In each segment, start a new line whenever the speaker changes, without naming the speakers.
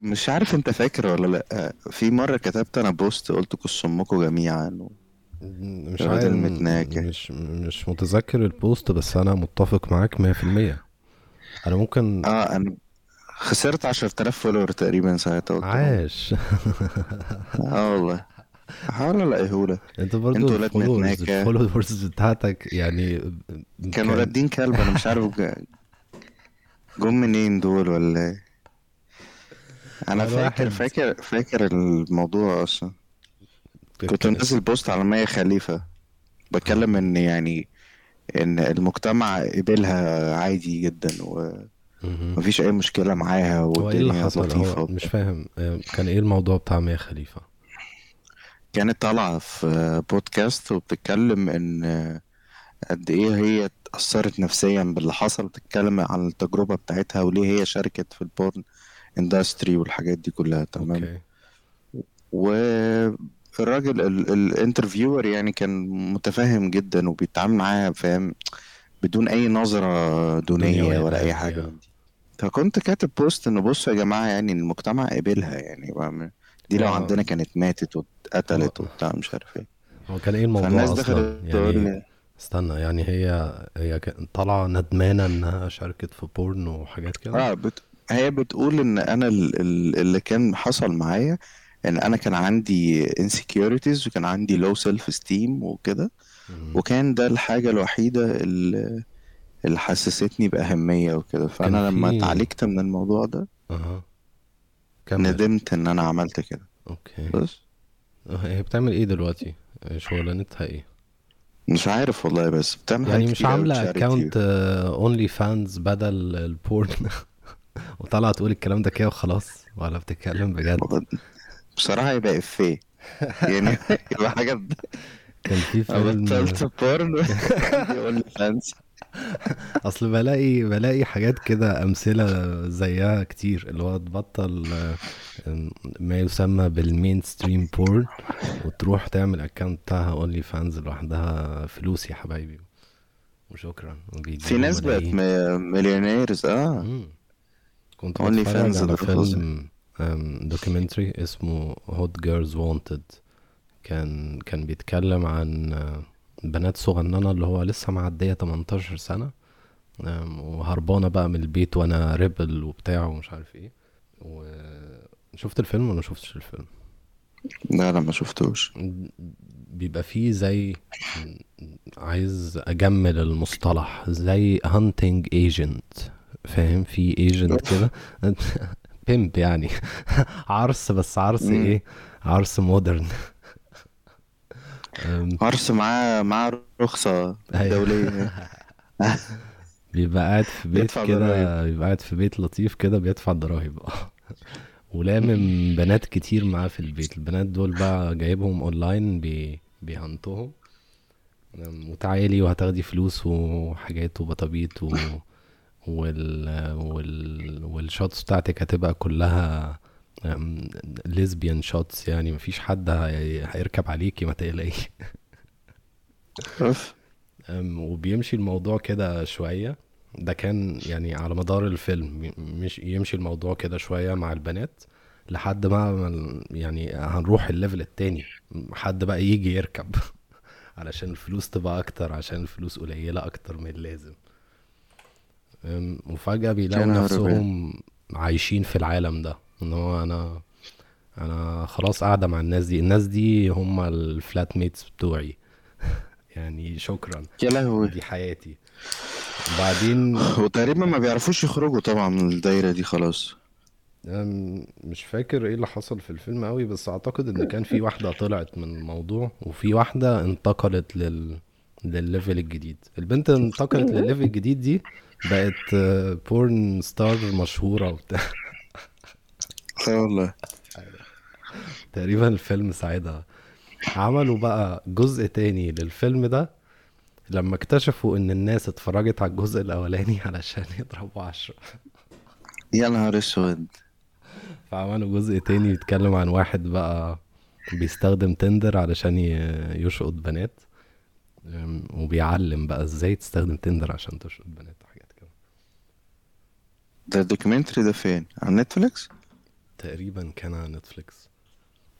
مش عارف انت فاكر ولا لأ. في مرة كتبت أنا بوست قلت كس امكم جميعا و...
مش عارف مش مش متذكر البوست بس أنا متفق معاك 100% أنا ممكن
آه أنا خسرت 10000 follower تقريبا ساعتها قلت
عاش.
آه والله. هحاول الاقيهولك
أنت برضو
أنتوا ولاد متناكة
ال followers بتاعتك يعني
كانوا
كان
رادين كلب أنا مش عارف جم منين دول ولا إيه؟
أنا
فاكر فاكر فاكر الموضوع أصلا. كنت
ك-
منزل بوست على مية خليفة. بتكلم إن يعني إن المجتمع قبلها عادي جدا
مهم.
ومفيش أي مشكلة معاها
هو إيه اللي
والدنيا
حصل؟
لطيفة.
هو مش فاهم آه، كان إيه الموضوع بتاع ميا خليفة؟
كانت طالعة في بودكاست وبتتكلم إن قد إيه هي اتأثرت نفسيا باللي حصل. بتتكلم عن التجربة بتاعتها وليه هي شاركت في ال porn. industry والحاجات دي كلها تمام؟
okay.
والراجل ال interviewer يعني كان متفهم جدا وبيتعامل معاها فاهم؟ بدون أي نظرة
دنيا
دونية ولا
أي
من دي فكنت كاتب بوست إنه بصوا يا جماعة يعني المجتمع قبلها يعني دي لو
هو
عندنا كانت ماتت واتقتلت وبتاع مش عارف إيه.
هو كان إيه الموضوع
فالناس أصلا؟
يعني استنى يعني هي هي كانت طالعة ندمانة إنها شاركت في porn وحاجات كده؟
آه بت... هي بتقول إن أنا ال- ال- اللي كان حصل معايا إن أنا كان عندي insecurities وكان عندي low self esteem وكده. وكان ده الحاجة الوحيدة اللي, اللي حسستني بأهمية وكده. فأنا لما اتعالجت من الموضوع ده
أها. كمل.
ندمت إن أنا عملت كده.
okay.
بس.
أه، هي بتعمل إيه دلوقتي؟ شغلانتها إيه؟
مش عارف والله بس بتعمل
يعني مش عاملة account OnlyFans بدل ال porn وطالعة تقول الكلام ده كده وخلاص ولا بتتكلم بجد.
بصراحة يبقى إفيه. يعني يبقى حاجة
كان في فيلم
بطلت بورن يقول لي فانس
أصل بلاقي بلاقي حاجات كده أمثلة زيها كتير اللي هو تبطل ما يسمى بال mainstream porn وتروح تعمل account بتاعها OnlyFans لوحدها. فلوس يا حبايبي. وشكرا.
في ناس بقت millionaires آه.
مم. كنت
اونلي
بتفرج
فانز
على فيلم documentary اسمه Hot Girls Wanted كان كان بيتكلم عن بنات صغننة اللي هو لسه معدية 18 سنة آم، وهربانة بقى من البيت وأنا rebel وبتاع ومش عارف إيه. وشفت الفيلم ولا شفتش الفيلم؟
لا لا ما شفتوش.
بيبقى فيه زي عايز أجمل المصطلح زي hunting agent فاهم في agent كده. pimp يعني. عرص بس عرص
مم.
إيه؟ عرص modern
عرص معاه معاه رخصة
أيوة.
دولية.
بيبقى قاعد في بيت كده. بيبقى قاعد في بيت لطيف كده بيدفع الضرايب ولامم بنات كتير معاه في البيت. البنات دول بقى جايبهم اونلاين بي... بيهنتهم أم، وتعالي وهتاخدي فلوس وحاجات وبطابيط و... وال... وال... وال shoots بتاعتك هتبقى كلها lesbian shoots يعني مفيش حد هي... هيركب عليكي ما تقلقي
أوف.
أم، وبيمشي الموضوع كده شوية. ده كان يعني على مدار الفيلم مش يمشي الموضوع كده شوية مع البنات لحد ما يعني هنروح ال level التاني. حد بقى يجي يركب علشان الفلوس تبقى أكتر عشان الفلوس قليلة أكتر من اللازم. وفجأة بيلاقوا. نفسهم عايشين في العالم ده. إن هو أنا أنا خلاص قاعدة مع الناس دي. الناس دي هم ال flatmates بتوعي. يعني شكرا.
يا لهوي.
دي حياتي. وبعدين
وتقريبا ما بيعرفوش يخرجوا طبعا من الدايرة دي خلاص.
مش فاكر إيه اللي حصل في الفيلم قوي بس أعتقد إن كان في واحدة طلعت من الموضوع وفي واحدة انتقلت لل لل level الجديد. البنت انتقلت لل level الجديد دي بقت porn star مشهورة وبتاع.
والله.
تقريبا الفيلم ساعدها عملوا بقى جزء تاني للفيلم ده لما اكتشفوا إن الناس اتفرجت على الجزء الأولاني علشان يضربوا عشرة.
يا نهار أسود.
فعملوا جزء تاني يتكلم عن واحد بقى بيستخدم تندر علشان يشقط بنات. وبيعلم بقى إزاي تستخدم تندر عشان تشقط بنات.
ده ال documentary ده فين؟ على Netflix
تقريبا كان على Netflix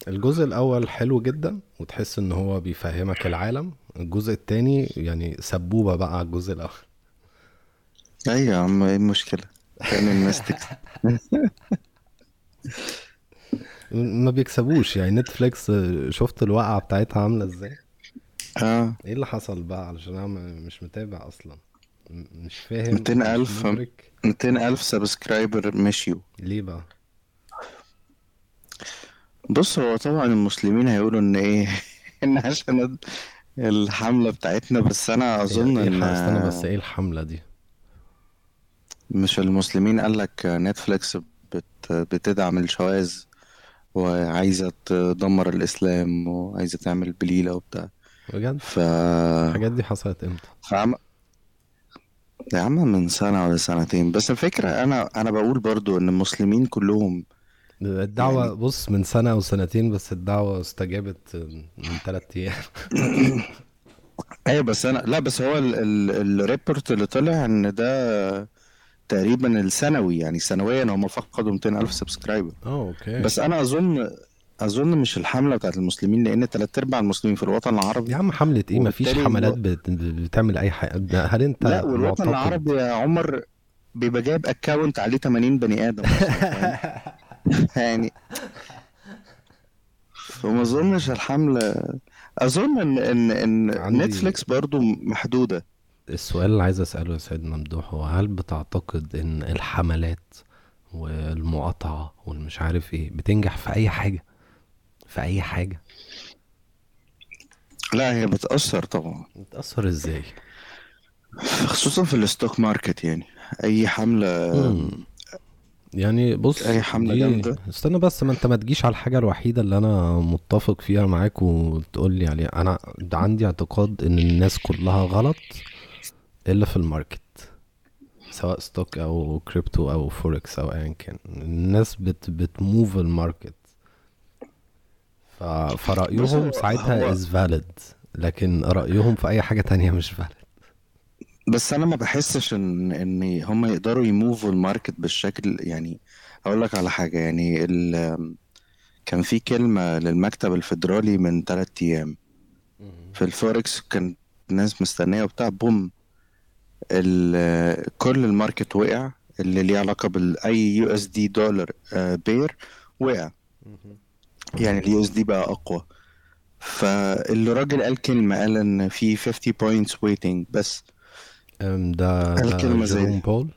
الجزء الأول حلو جدا وتحس إن هو بيفهمك العالم. الجزء الثاني يعني سبوبة بقى على الجزء الأول.
أيوه يا عم إيه المشكلة؟ كان الناس
ما بيكسبوش يعني. Netflix شفت الوقعة بتاعتها عاملة إزاي؟
آه.
إيه اللي حصل بقى؟ علشان أنا مش متابع أصلا. مش فاهم.
200000 200000 subscriber مشيوا.
ليه بقى؟
بص هو طبعا المسلمين هيقولوا إن إيه؟ إن عشان الحملة بتاعتنا بس
أنا
إيه،
أظن
إيه
إن استنى بس إيه الحملة دي؟
مش المسلمين قال لك Netflix بت بتدعم الشواذ وعايزة تدمر الإسلام وعايزة تعمل بليلة وبتاع.
بجد؟
ف
الحاجات دي حصلت إمتى؟
فعم... يا عم من سنة ولا سنتين. بس الفكرة أنا أنا بقول برضو إن المسلمين كلهم
الدعوة
يعني
بص من سنة أو سنتين بس الدعوة استجابت من تلات أيام.
أيوة بس أنا لا بس هو ال... ال... ال report اللي طلع إن ده تقريبا السنوي يعني سنويا هم فقدوا 200 ألف subscriber
آه okay.
بس أنا أظن أظن مش الحملة بتاعت المسلمين لأن تلات أرباع المسلمين في الوطن
يا
العربي
عم حملة إيه؟ مفيش
وبالتالي
حملات. بتعمل أي حاجة. هل أنت
لا والوطن
معتقد؟
العربي يا عمر بيبقى جايب account عليه 80 بني آدم. يعني. فما أظنش الحملة. أظن ان ان
إن
نتفليكس برضو محدودة.
السؤال اللي عايز أسأله يا سيد ممدوح هو هل بتعتقد إن الحملات والمقاطعة والمش عارف إيه بتنجح في أي حاجة؟ في أي حاجة؟
لا هي بتأثر طبعا.
بتأثر إزاي؟
خصوصا في الستوك ماركت يعني. أي حملة
مم. يعني بص
أي حملة
دي
جامدة.
استنى بس ما أنت ما تجيش على الحاجة الوحيدة اللي أنا متفق فيها معاك وتقول لي عليها. أنا عندي اعتقاد إن الناس كلها غلط إلا في ال market سواء stock أو كريبتو أو فوركس أو ايا كان. الناس بت بت move ال
market.
فرأيهم ساعتها is valid لكن رأيهم في أي حاجة تانية مش valid.
بس أنا ما بحسش ان إن هم يقدروا ي move وا ال market بالشكل يعني أقول لك على حاجة يعني ال... كان في كلمة للمكتب الفيدرالي من ثلاث أيام. في الفوركس كان الناس مستنية وبتاع بوم ال... كل ال market وقع اللي ليه علاقة بال USD دولار pair وقع. يعني ال USD بقى أقوى. فالراجل قال كلمة قال إن في 50 points waiting بس.
ده
قال كلمة زي
Powell؟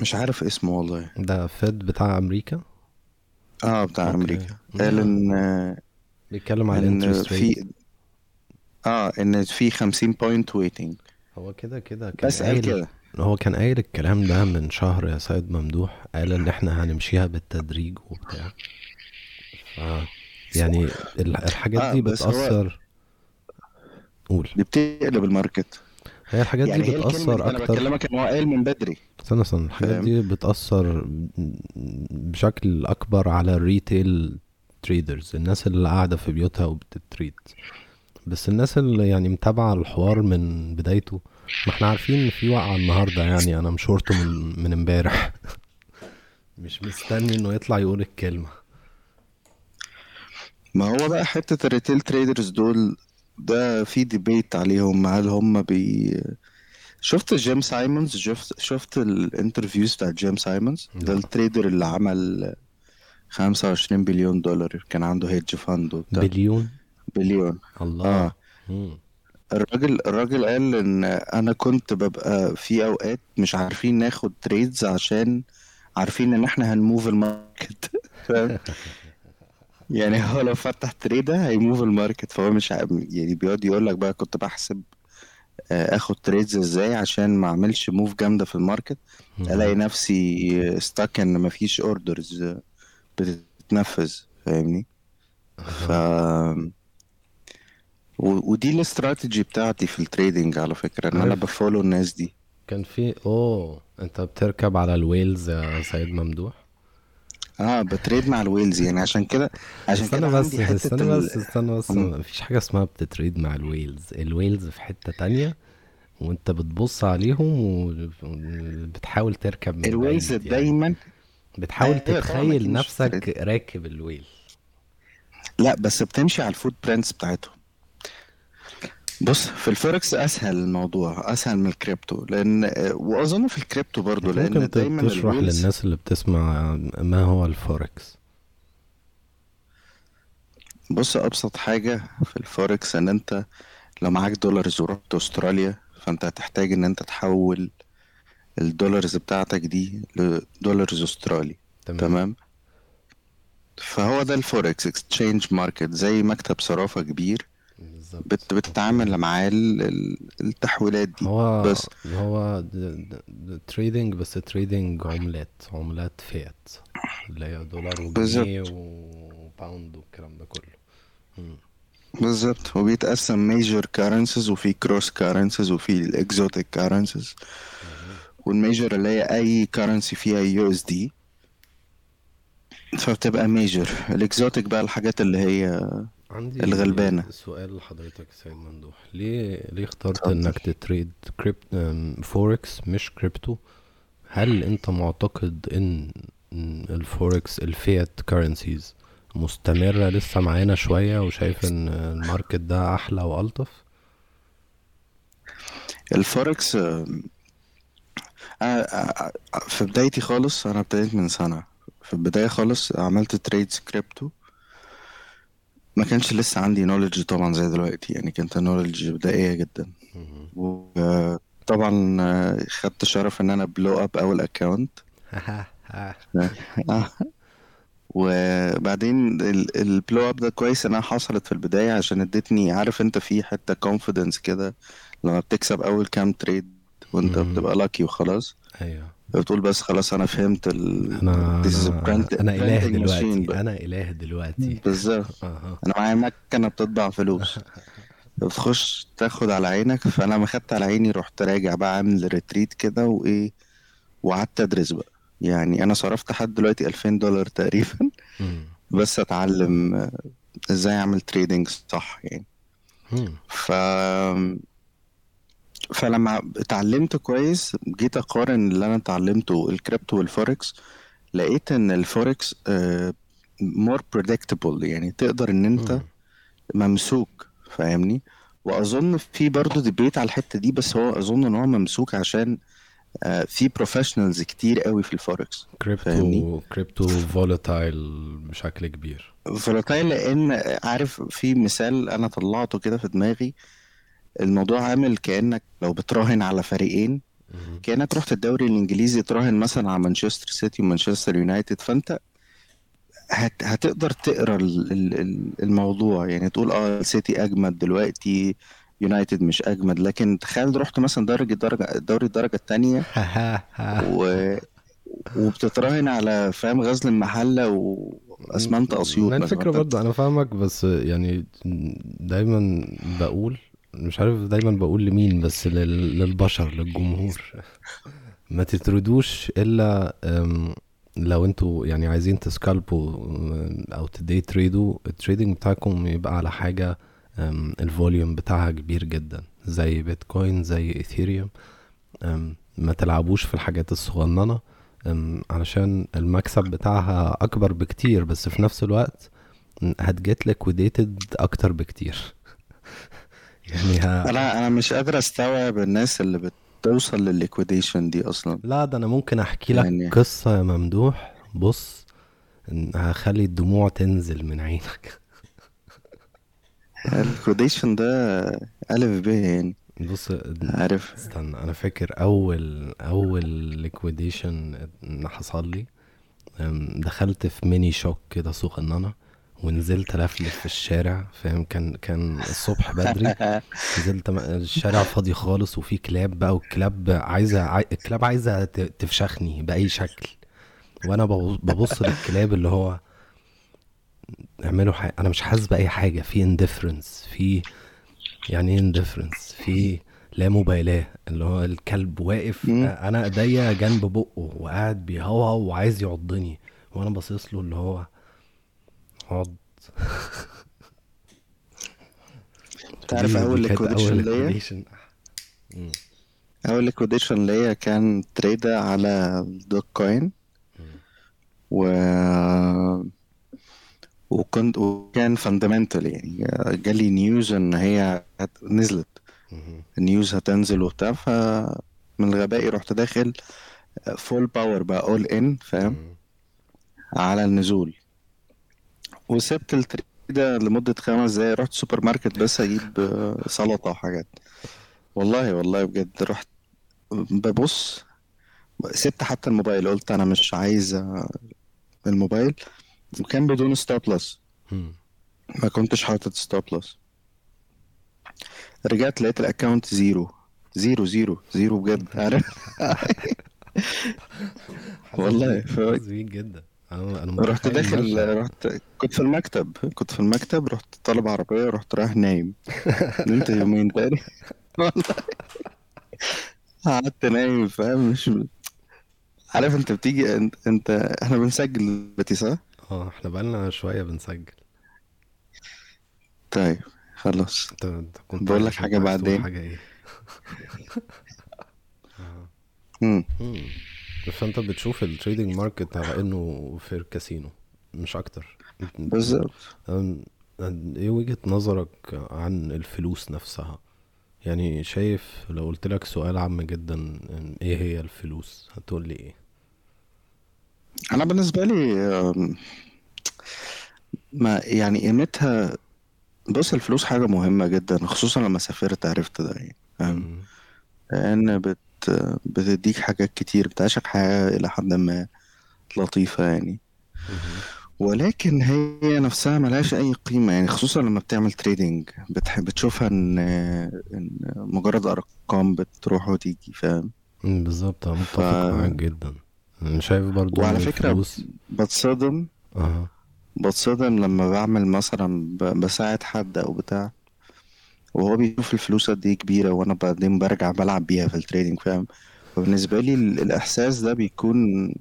مش عارف اسمه والله.
ده Fed بتاع أمريكا؟
آه بتاع
okay.
أمريكا. قال إن
بيتكلم على إن
في آه إن في 50 point waiting
هو كده كده كان
بس قال كده.
هو كان قايل الكلام ده من شهر يا سيد ممدوح قال إن إحنا هنمشيها بالتدريج وبتاع. ف يعني ال- الحاجات
آه
دي بتأثر. قول.
دي بتقلب ال market.
هي الحاجات دي
يعني دي أنا
أكتر.
بكلمك ان هو قال من بدري.
استنى استنى. الحاجات دي بتأثر بشكل أكبر على ال retail traders الناس اللي قاعدة في بيوتها وبت trade. بس الناس اللي يعني متابعة الحوار من بدايته ما إحنا عارفين إن في وقعة النهاردة يعني. أنا مشورته من من امبارح. مش مستني إنه يطلع يقول الكلمة.
ما هو بقى حتة ال retail traders دول ده في debate عليهم. هل هم بي شفت جيم سايمونز؟ شفت شفت ال interviews بتاع جيم سايمونز؟ ده
لا
ال trader اللي عمل 25 بليون دولار كان عنده hedge fund وبتاع.
billion؟
billion.
الله. مم.
الراجل الراجل قال إن أنا كنت ببقى في أوقات مش عارفين ناخد trades عشان عارفين إن إحنا هن move ال market. يعني هو لو فتح trade ه هي move ال market فهو مش ع- يعني بيقعد يقول لك بقى كنت بحسب آه، آخد trades إزاي عشان ما أعملش move جامدة في ال market.
ألاقي.
نفسي stuck إن مفيش orders بتتنفذ فاهمني؟ ف. و- ودي الاستراتيجي بتاعتي في ال trading على فكرة إن أنا
ب
follow الناس دي.
كان في oh أنت بتركب على ال whales يا سيد ممدوح؟
آه ب trade مع ال whales يعني. عشان كده عشان
استنى
كده
بس استنى
ال...
بس استنى بس.
مم.
مفيش حاجة اسمها بت trade مع ال whales. ال whales في حتة تانية وانت بتبص عليهم وبتحاول تركب من
ال
whales يعني.
دايما
بتحاول
طبعا
تتخيل نفسك راكب ال whale.
لا بس بتمشي على ال footprints بتاعتهم. بص في الفوركس أسهل الموضوع أسهل من الكريبتو لأن وأظن في الكريبتو برضو
ممكن
لأن
ت-
دايما
تشرح
ال whales
للناس اللي بتسمع ما هو الفوركس.
بص أبسط حاجة في الفوركس إن أنت لو معاك dollars ورحت أستراليا فأنت هتحتاج إن أنت تحول ال dollars بتاعتك دي ل dollars أسترالي.
تمام.
تمام؟ فهو ده ال forex exchange market زي مكتب صرافة كبير. بت بتتعامل معاه ال- ال- التحويلات دي.
هو
بس
هو trading بس trading عملات عملات فيات اللي هي دولار
بالظبط.
وجنيه و pound والكلام ده كله.
بالظبط. وبيتقسم major currencies وفي cross currencies وفي ال exotic currencies وال major اللي هي أي currency فيها USD فبتبقى major ال exotic بقى الحاجات اللي هي
عندي
الغلبانة.
سؤال لحضرتك يا سيد ممدوح. ليه ليه اخترت
اتفضل.
إنك ت trade crypt forex مش كريبتو هل أنت معتقد إن ال forex ال fiat currencies مستمرة لسه معانا شوية وشايف إن ال market ده أحلى وألطف؟
الفوركس آه، آه، آه، في بدايتي خالص أنا ابتديت من سنة. في البداية خالص عملت trades crypto ما كانش لسه عندي knowledge طبعا زي دلوقتي يعني كانت knowledge بدائية جدا. وطبعا آه، خدت شرف إن أنا blow up أول account وبعدين ال blow up ده كويس إنها حصلت في البداية عشان ادتني عارف أنت في حتة confidence كده لما بتكسب أول كام trade
وأنت.
بتبقى lucky وخلاص
أيوه
بتقول بس خلاص أنا فهمت ال brand أنا إله
دلوقتي
بقى.
أنا إله دلوقتي.
بالظبط. أنا معايا مكنة بتطبع فلوس. بتخش تاخد على عينك فأنا لما خدت على عيني رحت راجع بقى عامل retreat كده وإيه وقعدت أدرس بقى. يعني أنا صرفت لحد دلوقتي 2000 دولار تقريبا. بس أتعلم إزاي أعمل trading صح يعني. ف فلما اتعلمت كويس جيت أقارن اللي أنا اتعلمته ال crypto وال forex لقيت إن ال forex more predictable يعني تقدر إن أنت
مم.
ممسوك فاهمني؟ وأظن في برضه debate على الحتة دي بس هو أظن إن هو ممسوك عشان آه، في professionals كتير قوي في ال forex
crypto crypto volatile بشكل كبير.
volatile لأن عارف في مثال أنا طلعته كده في دماغي الموضوع عامل كأنك لو بتراهن على فريقين. كأنك رحت الدوري الإنجليزي تراهن مثلا على مانشستر سيتي ومانشستر يونايتد فأنت هت هتقدر تقرأ ال- ال- ال- الموضوع يعني تقول آه السيتي أجمد دلوقتي يونايتد مش أجمد لكن تخيل رحت مثلا درجة درجة دوري الدرجة التانية و... وبتتراهن على فاهم غزل المحلة واسمنت
أسيوط
فانت
برضه أنا فاهمك بس يعني دايما بقول مش عارف دايما بقول لمين بس لل- للبشر للجمهور. ما ت trade وش أم، لو أنتوا يعني عايزين ت scalp وا أو تدي ت trade وا ال trading بتاعكم يبقى على حاجة أم، ال volume بتاعها كبير جدا زي بيتكوين زي Ethereum. ما تلعبوش في الحاجات الصغننة. أم، علشان المكسب بتاعها أكبر بكتير بس في نفس الوقت هت get liquidated أكتر بكتير. يعني ها
أنا أنا مش قادر أستوعب الناس اللي بتوصل للل liquidation دي أصلا.
لا ده أنا ممكن أحكي لك
يعني
قصة يا ممدوح. بص هخلي الدموع تنزل من عينك.
ال liquidation ده ألف ب يعني.
بص
عارف.
استنى أنا فاكر أول أول liquidation حصل لي دخلت في mini shock كده صغننة ونزلت لفلف في الشارع فاهم؟ كان كان الصبح بدري. نزلت الشارع فاضي خالص وفي كلاب بقى والكلاب عايزة عاي... الكلاب عايزة ت- تفشخني بأي شكل. وأنا ببص للكلاب اللي هو اعملوا حاجة. أنا مش حاسس بأي حاجة. في indifference في يعني إيه indifference في لا مبالاة. اللي هو الكلب واقف
مم.
أنا إيديا جنب بقه وقاعد بيهوهو وعايز يعضني. وأنا باصص له اللي هو عض
تعرف
أول
ليكويديشن
أول
ليا. أول liquidation ليا كان trade ة على ال Dogecoin و وكنت وكان fundamental يعني جالي news إن هي هت- نزلت.
ال
news هتنزل وبتاع فمن غبائي رحت داخل full power بقى all in فاهم. على النزول. وسبت ال trade ده لمدة خمس دقايق رحت سوبر ماركت بس أجيب آه، سلطة وحاجات. والله والله بجد رحت ببص سبت حتى الموبايل قلت أنا مش عايز آه، الموبايل. وكان بدون
مم.
ما كنتش حاطط loss رجعت لقيت ال account zero. zero zero zero بجد. عارف؟ والله ف...
جدا. أنا أنا
رحت داخل رحت كنت في المكتب كنت في المكتب رحت طالب عربية رحت رايح نايم. نمت يومين تاني. والله قعدت نايم فاهم؟ مش عارف انت بتيجي انت, انت إحنا بنسجل دلوقتي صح؟
آه إحنا بقالنا شوية بنسجل.
طيب خلاص.
انت كنت
بقول لك
تقول
بعدين.
حاجة إيه؟ آه. فانت بتشوف ال trading market على إنه في كاسينو مش أكتر.
بالظبط.
إيه وجهة نظرك عن الفلوس نفسها؟ يعني شايف لو قلت لك سؤال عام جدا إيه هي الفلوس هتقول لي إيه؟
أنا بالنسبة لي ما يعني قيمتها بص الفلوس حاجة مهمة جدا خصوصا لما سافرت عرفت ده يعني فاهم. لأن بت بتديك حاجات كتير بتعيشك حياة إلى حد ما لطيفة يعني. ولكن هي نفسها ملهاش أي قيمة يعني خصوصا لما بتعمل trading بتح... بتشوفها إن إن مجرد أرقام بتروح وتيجي فاهم؟
بالظبط أنا
ف
متفق معاك جدا. أنا شايف برضو
وعلى فكرة
الفلوس
بتصدم
آه
بتصدم لما بعمل مثلا ب... بساعد حد أو بتاع وهو بيشوف الفلوس قد إيه كبيرة وأنا بعدين برجع بلعب بيها في ال trading فاهم؟ فبالنسبة لي ال- الإحساس ده بيكون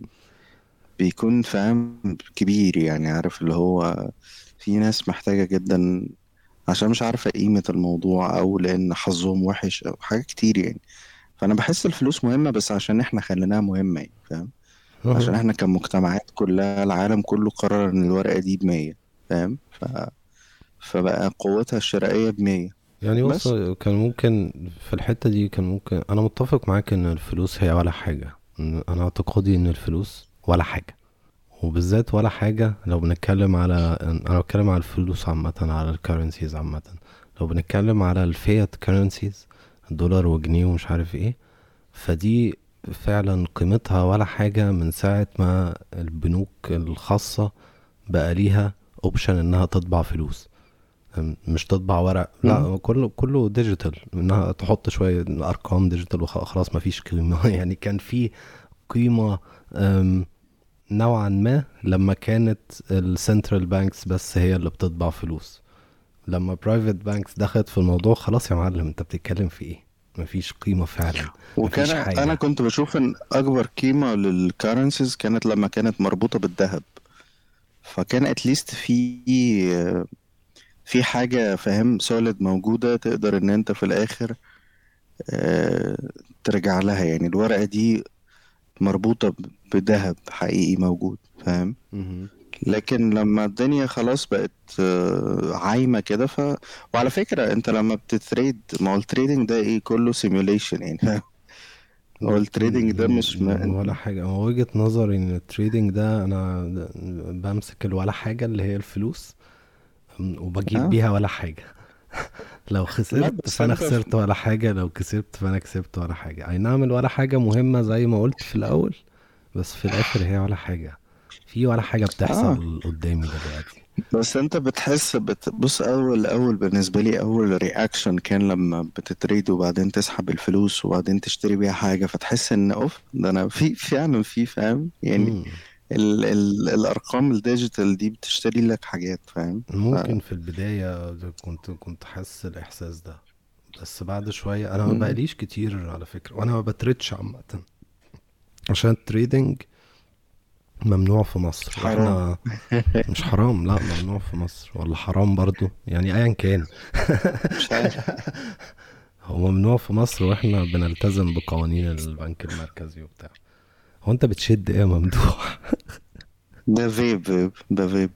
بيكون فاهم؟ كبير يعني عارف؟ اللي هو في ناس محتاجة جدا عشان مش عارفة قيمة الموضوع أو لأن حظهم وحش أو حاجات كتير يعني. فأنا بحس الفلوس مهمة بس عشان إحنا خليناها مهمة يعني فاهم؟ عشان إحنا كمجتمعات كلها العالم كله قرر إن الورقة دي بمية فاهم؟ ف... فبقى قوتها الشرائية بمية.
يعني بص
بس
كان ممكن في الحتة دي كان ممكن أنا متفق معاك إن الفلوس هي ولا حاجة. إن- أنا اعتقادي إن الفلوس ولا حاجة. وبالذات ولا حاجة لو بنتكلم على أنا بتكلم على الفلوس عامة على ال currencies عامة. لو بنتكلم على ال fiat currencies الدولار وجنيه ومش عارف إيه فدي فعلا قيمتها ولا حاجة من ساعة ما البنوك الخاصة بقى ليها option إنها تطبع فلوس. مش تطبع ورق
مم.
لا كله كله digital إنها تحط شوية أرقام digital وخلاص مفيش قيمة. يعني كان في قيمة نوعا ما لما كانت ال central banks بس هي اللي بتطبع فلوس. لما private banks دخلت في الموضوع خلاص يا معلم أنت بتتكلم في إيه؟ مفيش قيمة فعلا
وكان
حاجة.
كنت بشوف إن أكبر قيمة لل currencies كانت لما كانت مربوطة بالذهب. فكان at least في في حاجة فاهم solid موجودة تقدر إن أنت في الآخر آه، ترجع لها يعني الورقة دي مربوطة بذهب حقيقي موجود فاهم. لكن لما الدنيا خلاص بقت آه، عايمة كده ف وعلى فكرة أنت لما بت trade ما هو ال trading ده إيه كله simulation يعني هو ال trading ده مش
م- ولا. حاجة هو وجهة نظري إن ال trading ده أنا بمسك الولا حاجة اللي هي الفلوس وبجيب
آه.
بيها ولا حاجة. لو خسرت
فأنا.
خسرت ولا حاجة لو كسبت فأنا كسبت ولا حاجة. أي نعم ولا حاجة مهمة زي ما قلت في الأول بس في الآخر هي ولا حاجة. في ولا حاجة
آه.
بتحصل قدامي دلوقتي.
بس أنت بتحس بت... بص أول اول بالنسبة لي أول reaction كان لما بت trade وبعدين تسحب الفلوس وبعدين تشتري بيها حاجة فتحس إن أوف ده أنا في فعلا في فاهم؟ يعني. ال... ال... الأرقام ال digital دي بتشتري لك حاجات فاهم؟ ف...
ممكن في البداية كنت كنت حاسس الإحساس ده بس بعد شوية أنا ما. بقاليش كتير على فكرة وأنا ما ب trade ش عامة عشان ال trading ممنوع في مصر
حرام.
وإحنا مش حرام لا ممنوع في مصر ولا حرام برضو يعني ايا كان.
مش عارف.
هو ممنوع في مصر وإحنا بنلتزم بقوانين البنك المركزي وبتاع. هو انت بتشد إيه يا ممدوح؟
ده vape vape ده فيب.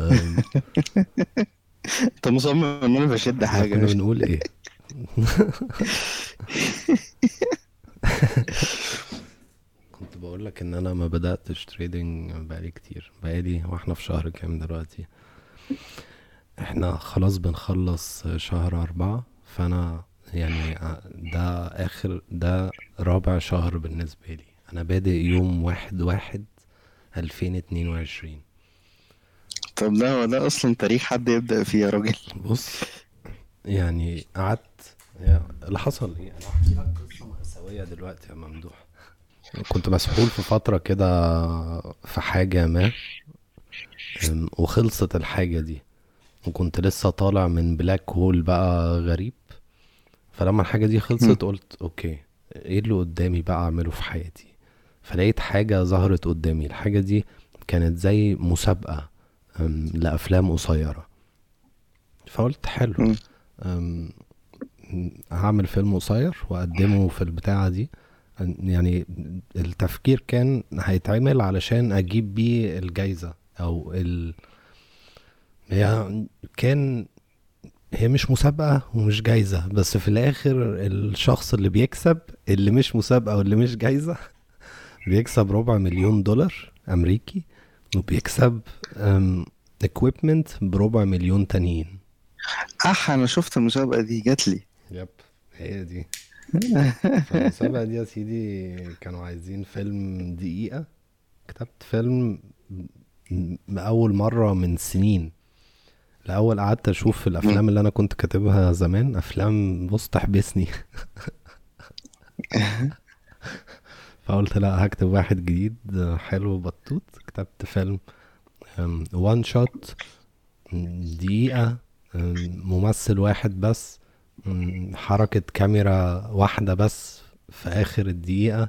أم،
انت مصمم ان أنا بشد إحنا
كنا
مش
بنقول إيه؟ كنت بقول لك ان أنا ما بدأتش trading بقالي كتير بقالي وإحنا في شهر كام دلوقتي. إحنا خلاص بنخلص شهر أربعة فأنا يعني ده آخر ده رابع شهر بالنسبة لي. أنا بادئ يوم واحد واحد ألفين اتنين وعشرين.
طب ده هو ده أصلا تاريخ حد يبدأ فيه يا راجل؟
بص يعني قعدت اللي حصل إيه؟ أنا هحكي لك قصة مأساوية دلوقتي يا ممدوح. كنت مسحول في فترة كده في حاجة ما وخلصت الحاجة دي وكنت لسه طالع من black hole بقى غريب. فلما الحاجة دي. خلصت قلت okay إيه اللي قدامي بقى أعمله في حياتي؟ فلقيت حاجة ظهرت قدامي. الحاجة دي كانت زي مسابقة أم، لأفلام قصيرة. فقلت حلو. هعمل فيلم قصير وأقدمه في البتاعة دي. يعني التفكير كان هيتعمل علشان أجيب بيه الجايزة أو ال... هي كان هي مش مسابقة ومش جايزة بس في الآخر الشخص اللي بيكسب اللي مش مسابقة واللي مش جايزة بيكسب ربع مليون دولار أمريكي وبيكسب equipment بربع مليون تانيين.
أح أنا شفت المسابقة دي جات لي.
yep هي دي. فالمسابقة دي يا سيدي كانوا عايزين فيلم دقيقة. كتبت فيلم أول مرة من سنين. الأول قعدت
مم.
الأفلام اللي أنا كنت كاتبها زمان أفلام بص تحبسني فقلت لا هكتب واحد جديد حلو بطوط كتبت فيلم وان شوت دقيقة ممثل واحد بس حركة كاميرا واحدة بس في آخر الدقيقة.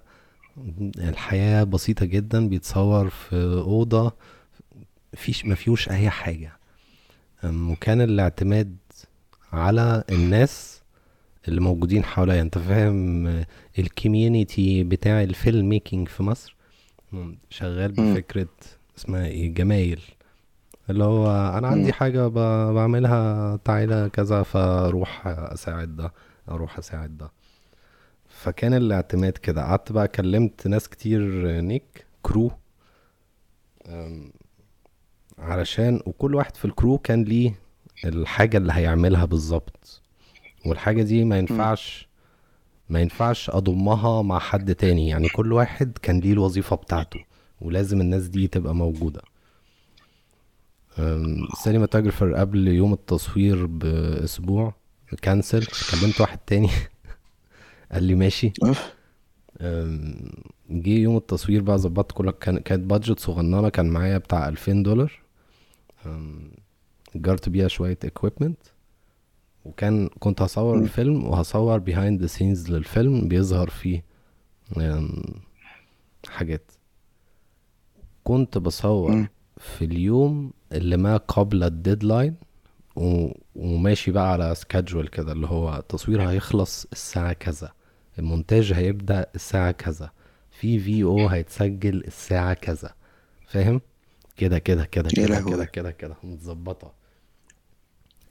الحياة بسيطة جدا بيتصور في أوضة فيش ما فيهوش أي حاجة. وكان الاعتماد على الناس اللي موجودين حواليا. أنت فاهم ال community بتاع ال filmmaking في مصر شغال
مم.
بفكرة اسمها إيه؟ جمايل. اللي هو أنا عندي ب- بعملها تعالى كذا فأروح أساعد ده أروح أساعد ده. فكان الاعتماد كده. قعدت بقى كلمت ناس كتير نيك crew علشان وكل واحد في ال crew كان ليه الحاجة اللي هيعملها بالظبط. والحاجة دي ما. ينفعش ما ينفعش أضمها مع حد تاني. يعني كل واحد كان ليه الوظيفة بتاعته ولازم الناس دي تبقى موجودة. ال cinematographer قبل يوم التصوير بأسبوع cancel كلمت واحد تاني قال لي ماشي. جه يوم التصوير بقى ظبطت كل كان كانت budget صغننة كان معايا بتاع 2000 دولار. أم، اجرت بيها شوية equipment وكان كنت هصور. الفيلم وهصور behind the scenes للفيلم بيظهر فيه حاجات كنت بصور. في اليوم اللي ما قبل ال deadline. وماشي بقى على سكادجول كده اللي هو التصوير هيخلص الساعة كذا المونتاج هيبدأ الساعة كذا في في أو هيتسجل الساعة كذا فاهم كده كده كده كده. كده كده كده متظبطة.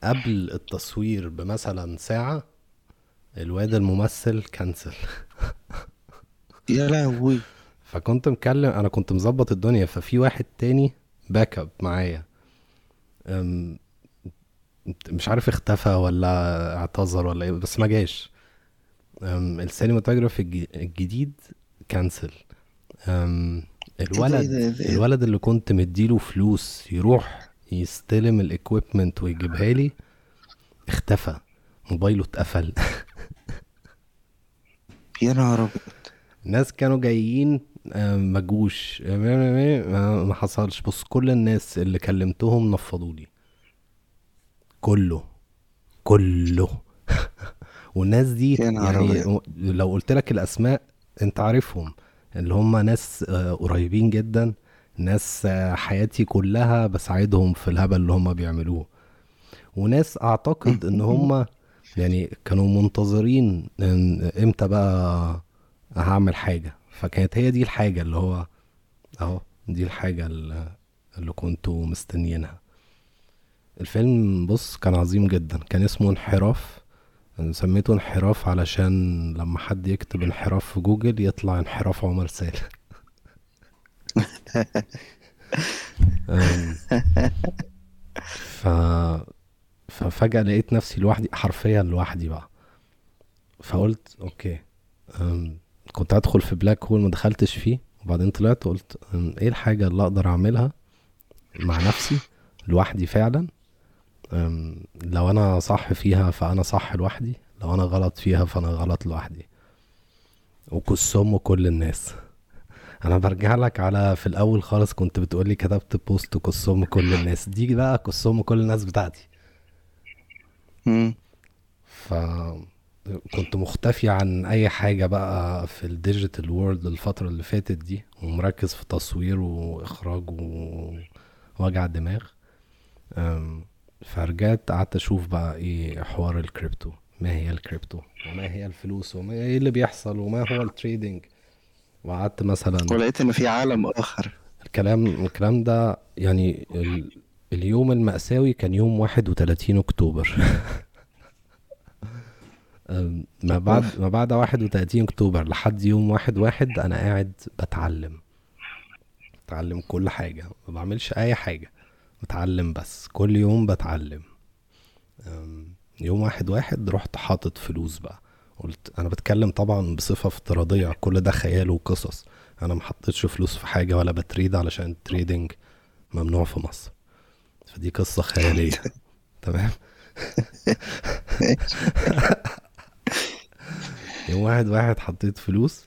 قبل التصوير بمثلا ساعة الواد الممثل كنسل.
يا لهوي.
فكنت مكلم أنا كنت مظبط الدنيا ففي واحد تاني backup معايا مش عارف اختفى ولا اعتذر ولا إيه بس ما جاش. ال cinematographer الج- الجديد
cancel
الولد؟ الولد اللي كنت مديله فلوس يروح يستلم ال equipment ويجيبها لي اختفى. موبايله اتقفل.
يا نهار أبيض.
ناس كانوا جايين آه، ما جوش. آه، ما حصلش. بص كل الناس اللي كلمتهم نفضوا لي. كله. كله. والناس دي يعني لو قلت لك الأسماء أنت عارفهم. اللي هم ناس آه، قريبين جدا ناس آه، حياتي كلها بساعدهم في الهبل اللي هم بيعملوه. وناس أعتقد إن هم يعني كانوا منتظرين إن إمتى بقى هعمل حاجة. فكانت هي دي الحاجة اللي هو أهو دي الحاجة اللي كنتوا مستنيينها. الفيلم بص كان عظيم جدا. كان اسمه انحراف. سميته انحراف علشان لما حد يكتب انحراف في جوجل يطلع انحراف عمر سالم. ف ففجأة لقيت نفسي لوحدي حرفيا لوحدي بقى. فقلت okay. كنت هدخل في black hole ما دخلتش فيه. وبعدين طلعت وقلت إيه الحاجة اللي أقدر أعملها مع نفسي لوحدي فعلا؟ لو أنا صح فيها فأنا صح لوحدي لو أنا غلط فيها فأنا غلط لوحدي. وكسهم كل الناس. أنا برجع لك على في الأول خالص كنت بتقولي كتبت post كسهم كل الناس. دي بقى كسهم كل الناس بتاعتي. ف كنت مختفي عن أي حاجة بقى في ال digital world الفترة اللي فاتت دي ومركز في تصوير وإخراج ووجع دماغ. فرجعت قعدت أشوف بقى إيه حوار الكريبتو ما هي الكريبتو وما هي الفلوس وما إيه اللي بيحصل وما هو ال trading. وقعدت مثلا
ولقيت إن في عالم آخر.
الكلام الكلام ده يعني ال... اليوم المأساوي كان يوم 31 أكتوبر. أم، ما بعد ما بعد 31 أكتوبر لحد يوم واحد واحد أنا قاعد بتعلم. بتعلم كل حاجة ما بعملش أي حاجة. بتعلم بس كل يوم بتعلم. يوم واحد واحد رحت حاطط فلوس بقى. قلت أنا بتكلم طبعا بصفة افتراضية كل ده خيال وقصص. أنا ما حطيتش فلوس في حاجة ولا بتريد علشان التريدينج ممنوع في مصر. فدي قصة خيالية. تمام؟ يوم واحد واحد حطيت فلوس.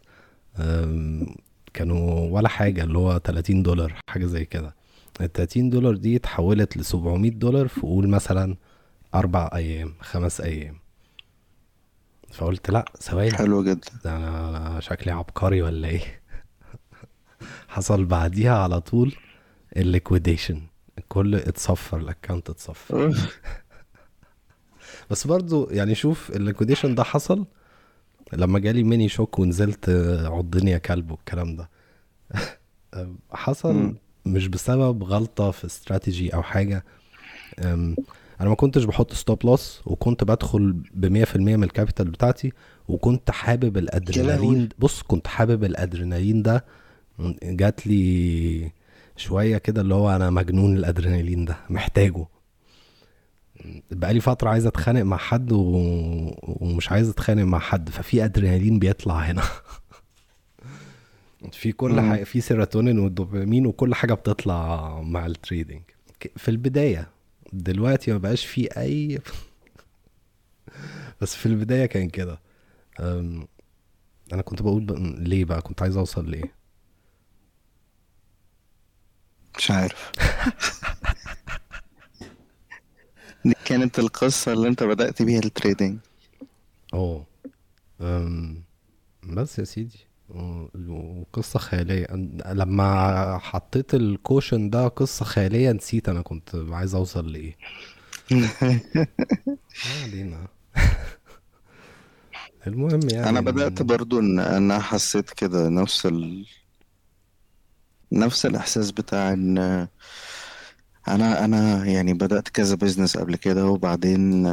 كانوا ولا حاجة اللي هو 30 دولار حاجة زي كده. ال 30 دولار دي اتحولت ل 700 دولار في قول مثلا أربع أيام خمس أيام. فقلت لأ ثواني.
حلو جدا.
ده أنا شكلي عبقري ولا إيه؟ حصل بعديها على طول ال liquidation كل اتصفر ال account
اتصفر.
بس برضو يعني شوف ال liquidation ده حصل لما جالي mini shock ونزلت عضني يا كلب والكلام ده. حصل. مش بسبب غلطة في استراتيجي أو حاجة أم، أنا ما كنتش بحط stop loss وكنت بدخل ب 100% من ال capital بتاعتي وكنت حابب الأدرينالين بص كنت حابب الأدرينالين ده. جات لي شوية كده اللي هو أنا مجنون الأدرينالين ده محتاجه. بقالي فترة عايز أتخانق مع حد و... ومش عايز أتخانق مع حد ففي أدرينالين بيطلع هنا. في كل
مم.
حاجة في سيروتونين والدوبامين وكل حاجة بتطلع مع ال trading. ك- في البداية دلوقتي ما بقاش في أي بس في البداية كان كده. أنا كنت بقول ب... ليه بقى؟ كنت عايز أوصل ليه؟
مش عارف. دي كانت القصة اللي أنت بدأت بيها ال
trading. آه أم، بس يا سيدي. و- وقصة خيالية. أن- لما حطيت ال caution ده قصة خيالية نسيت أنا كنت عايز أوصل لإيه. ما علينا. المهم يعني
أنا بدأت برضو إن أنا حسيت كده نفس ال... نفس الإحساس بتاع إن أنا أنا يعني بدأت كذا business قبل كده وبعدين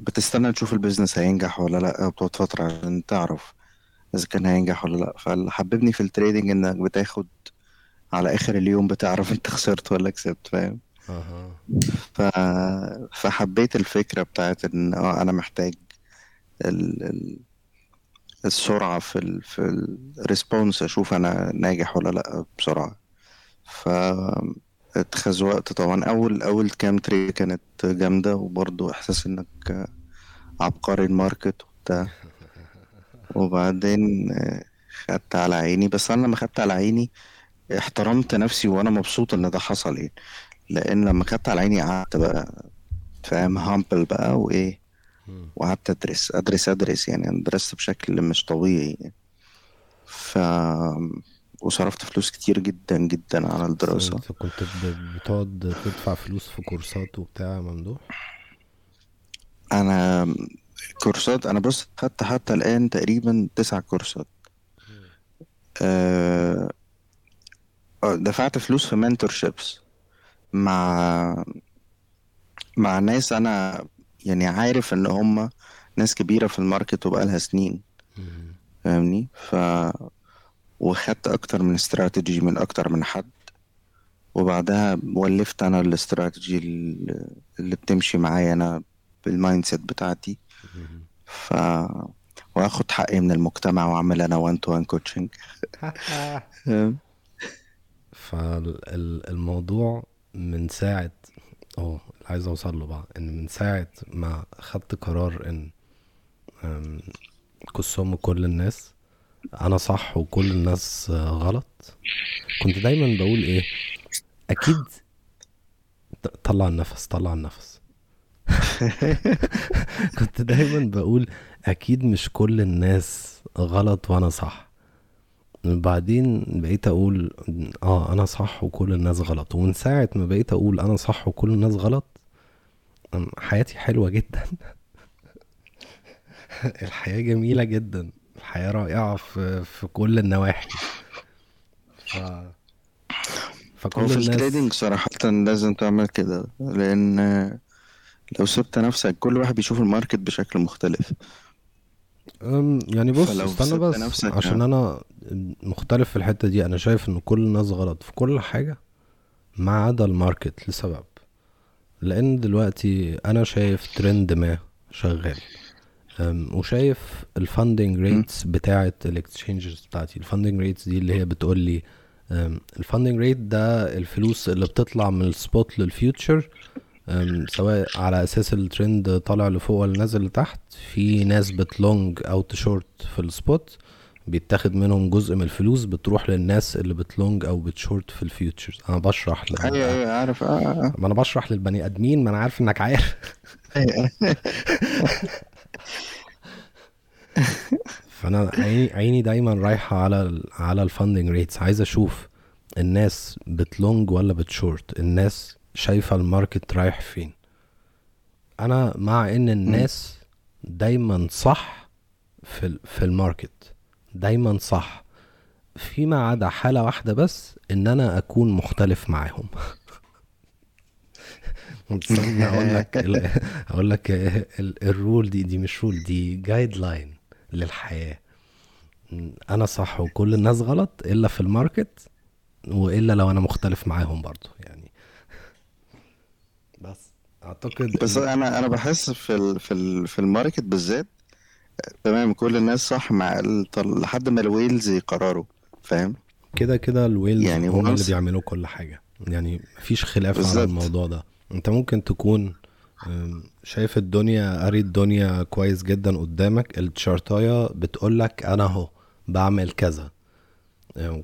بتستنى تشوف ال business هينجح ولا لأ بتقعد فترة عشان تعرف. إذا كان هينجح ولا لأ. فاللي حببني في ال trading إنك بتاخد على آخر اليوم بتعرف أنت خسرت ولا كسبت فاهم؟ ف... فحبيت الفكرة بتاعت إن آه أنا محتاج ال... ال... السرعة في ال... في ال response أشوف أنا ناجح ولا لأ بسرعة. ف اتاخد وقت طبعا. أول أول كام trade كانت جامدة وبرضو إحساس إنك عبقري ال market وبتاع. وبعدين آه، خدت على عيني. بس أنا لما خدت على عيني احترمت نفسي وأنا مبسوط إن ده حصل يعني. لأن لما خدت على عيني قعدت بقى فاهم هامبل بقى وإيه
مم.
وقعدت أدرس أدرس أدرس يعني. أنا درست بشكل مش طبيعي يعني. ف وصرفت فلوس كتير جدا جدا على الدراسة.
أنت كنت بتقعد تدفع فلوس في كورسات وبتاع ممدوح
أنا كورسات أنا بص خدت حتى الآن تقريبا تسع كورسات أه آه، دفعت فلوس في mentorships مع مع ناس أنا يعني عارف إن هم ناس كبيرة في ال market وبقالها سنين. فاهمني ف وخدت أكتر من استراتيجي من أكتر من حد وبعدها ولفت أنا الاستراتيجي اللي بتمشي معايا أنا بال mindset بتاعتي. ف واخد حقي من المجتمع واعمل أنا وان تو وان كوتشنج
فالموضوع من ساعة آه اللي عايز أوصل له بقى إن من ساعة ما خدت قرار إن كسم كل الناس أنا صح وكل الناس غلط كنت دايما بقول إيه؟ أكيد طلع النفس طلع النفس. كنت دايما بقول أكيد مش كل الناس غلط وأنا صح. بعدين بقيت أقول آه أنا صح وكل الناس غلط. ومن ساعة ما بقيت أقول أنا صح وكل الناس غلط حياتي حلوة جدا. الحياة جميلة جدا. الحياة رائعة في في كل النواحي. ف... فكل
في
الناس
ال trading صراحة لازم تعمل كده لأن لو سبت نفسك كل واحد بيشوف ال market بشكل مختلف.
يعني بص استنى بس
نفسك
عشان أنا مختلف في الحتة دي. أنا شايف إن كل الناس غلط في كل حاجة ما عدا ال market لسبب. لأن دلوقتي أنا شايف ترند ما شغال. وشايف ال funding rates بتاعة ال exchanges بتاعتي. ال funding rates دي اللي هي بتقول لي ال funding rate ده الفلوس اللي بتطلع من ال spot لل future سواء على أساس الترند طالع لفوق ولا نازل لتحت في ناس بت long أو تشورت في ال spot بيتاخد منهم جزء من الفلوس بتروح للناس اللي بت long أو بتشورت في ال futures. أنا بشرح
أيوه
لل...
أيوه عارف. آه آه.
ما أنا بشرح للبني آدمين ما أنا عارف إنك عارف. فأنا عيني عيني دايما رايحة على ال على ال funding rates عايز أشوف الناس بت long ولا بتشورت. الناس شايفة ال market رايح فين. أنا مع إن الناس دايما صح في في ال market. دايما صح. فيما عدا حالة واحدة بس إن أنا أكون مختلف معاهم. أقول لك أقول لك ال- ال rule دي دي مش rule دي guideline للحياة. أنا صح وكل الناس غلط إلا في ال market وإلا لو أنا مختلف معاهم برضو يعني. أعتقد
بس
إن-
أنا أنا بحس في ال في ال في ال market بالذات تمام كل الناس صح مع لحد ما الويلز يقرروا فاهم؟
كده كده ال whales
يعني
هم اللي بيعملوا كل حاجة. يعني مفيش خلاف على
بالظبط.
الموضوع ده. أنت ممكن تكون شايف الدنيا قاري الدنيا كويس جدا قدامك التشارتاية بتقولك أنا أهو بعمل كذا.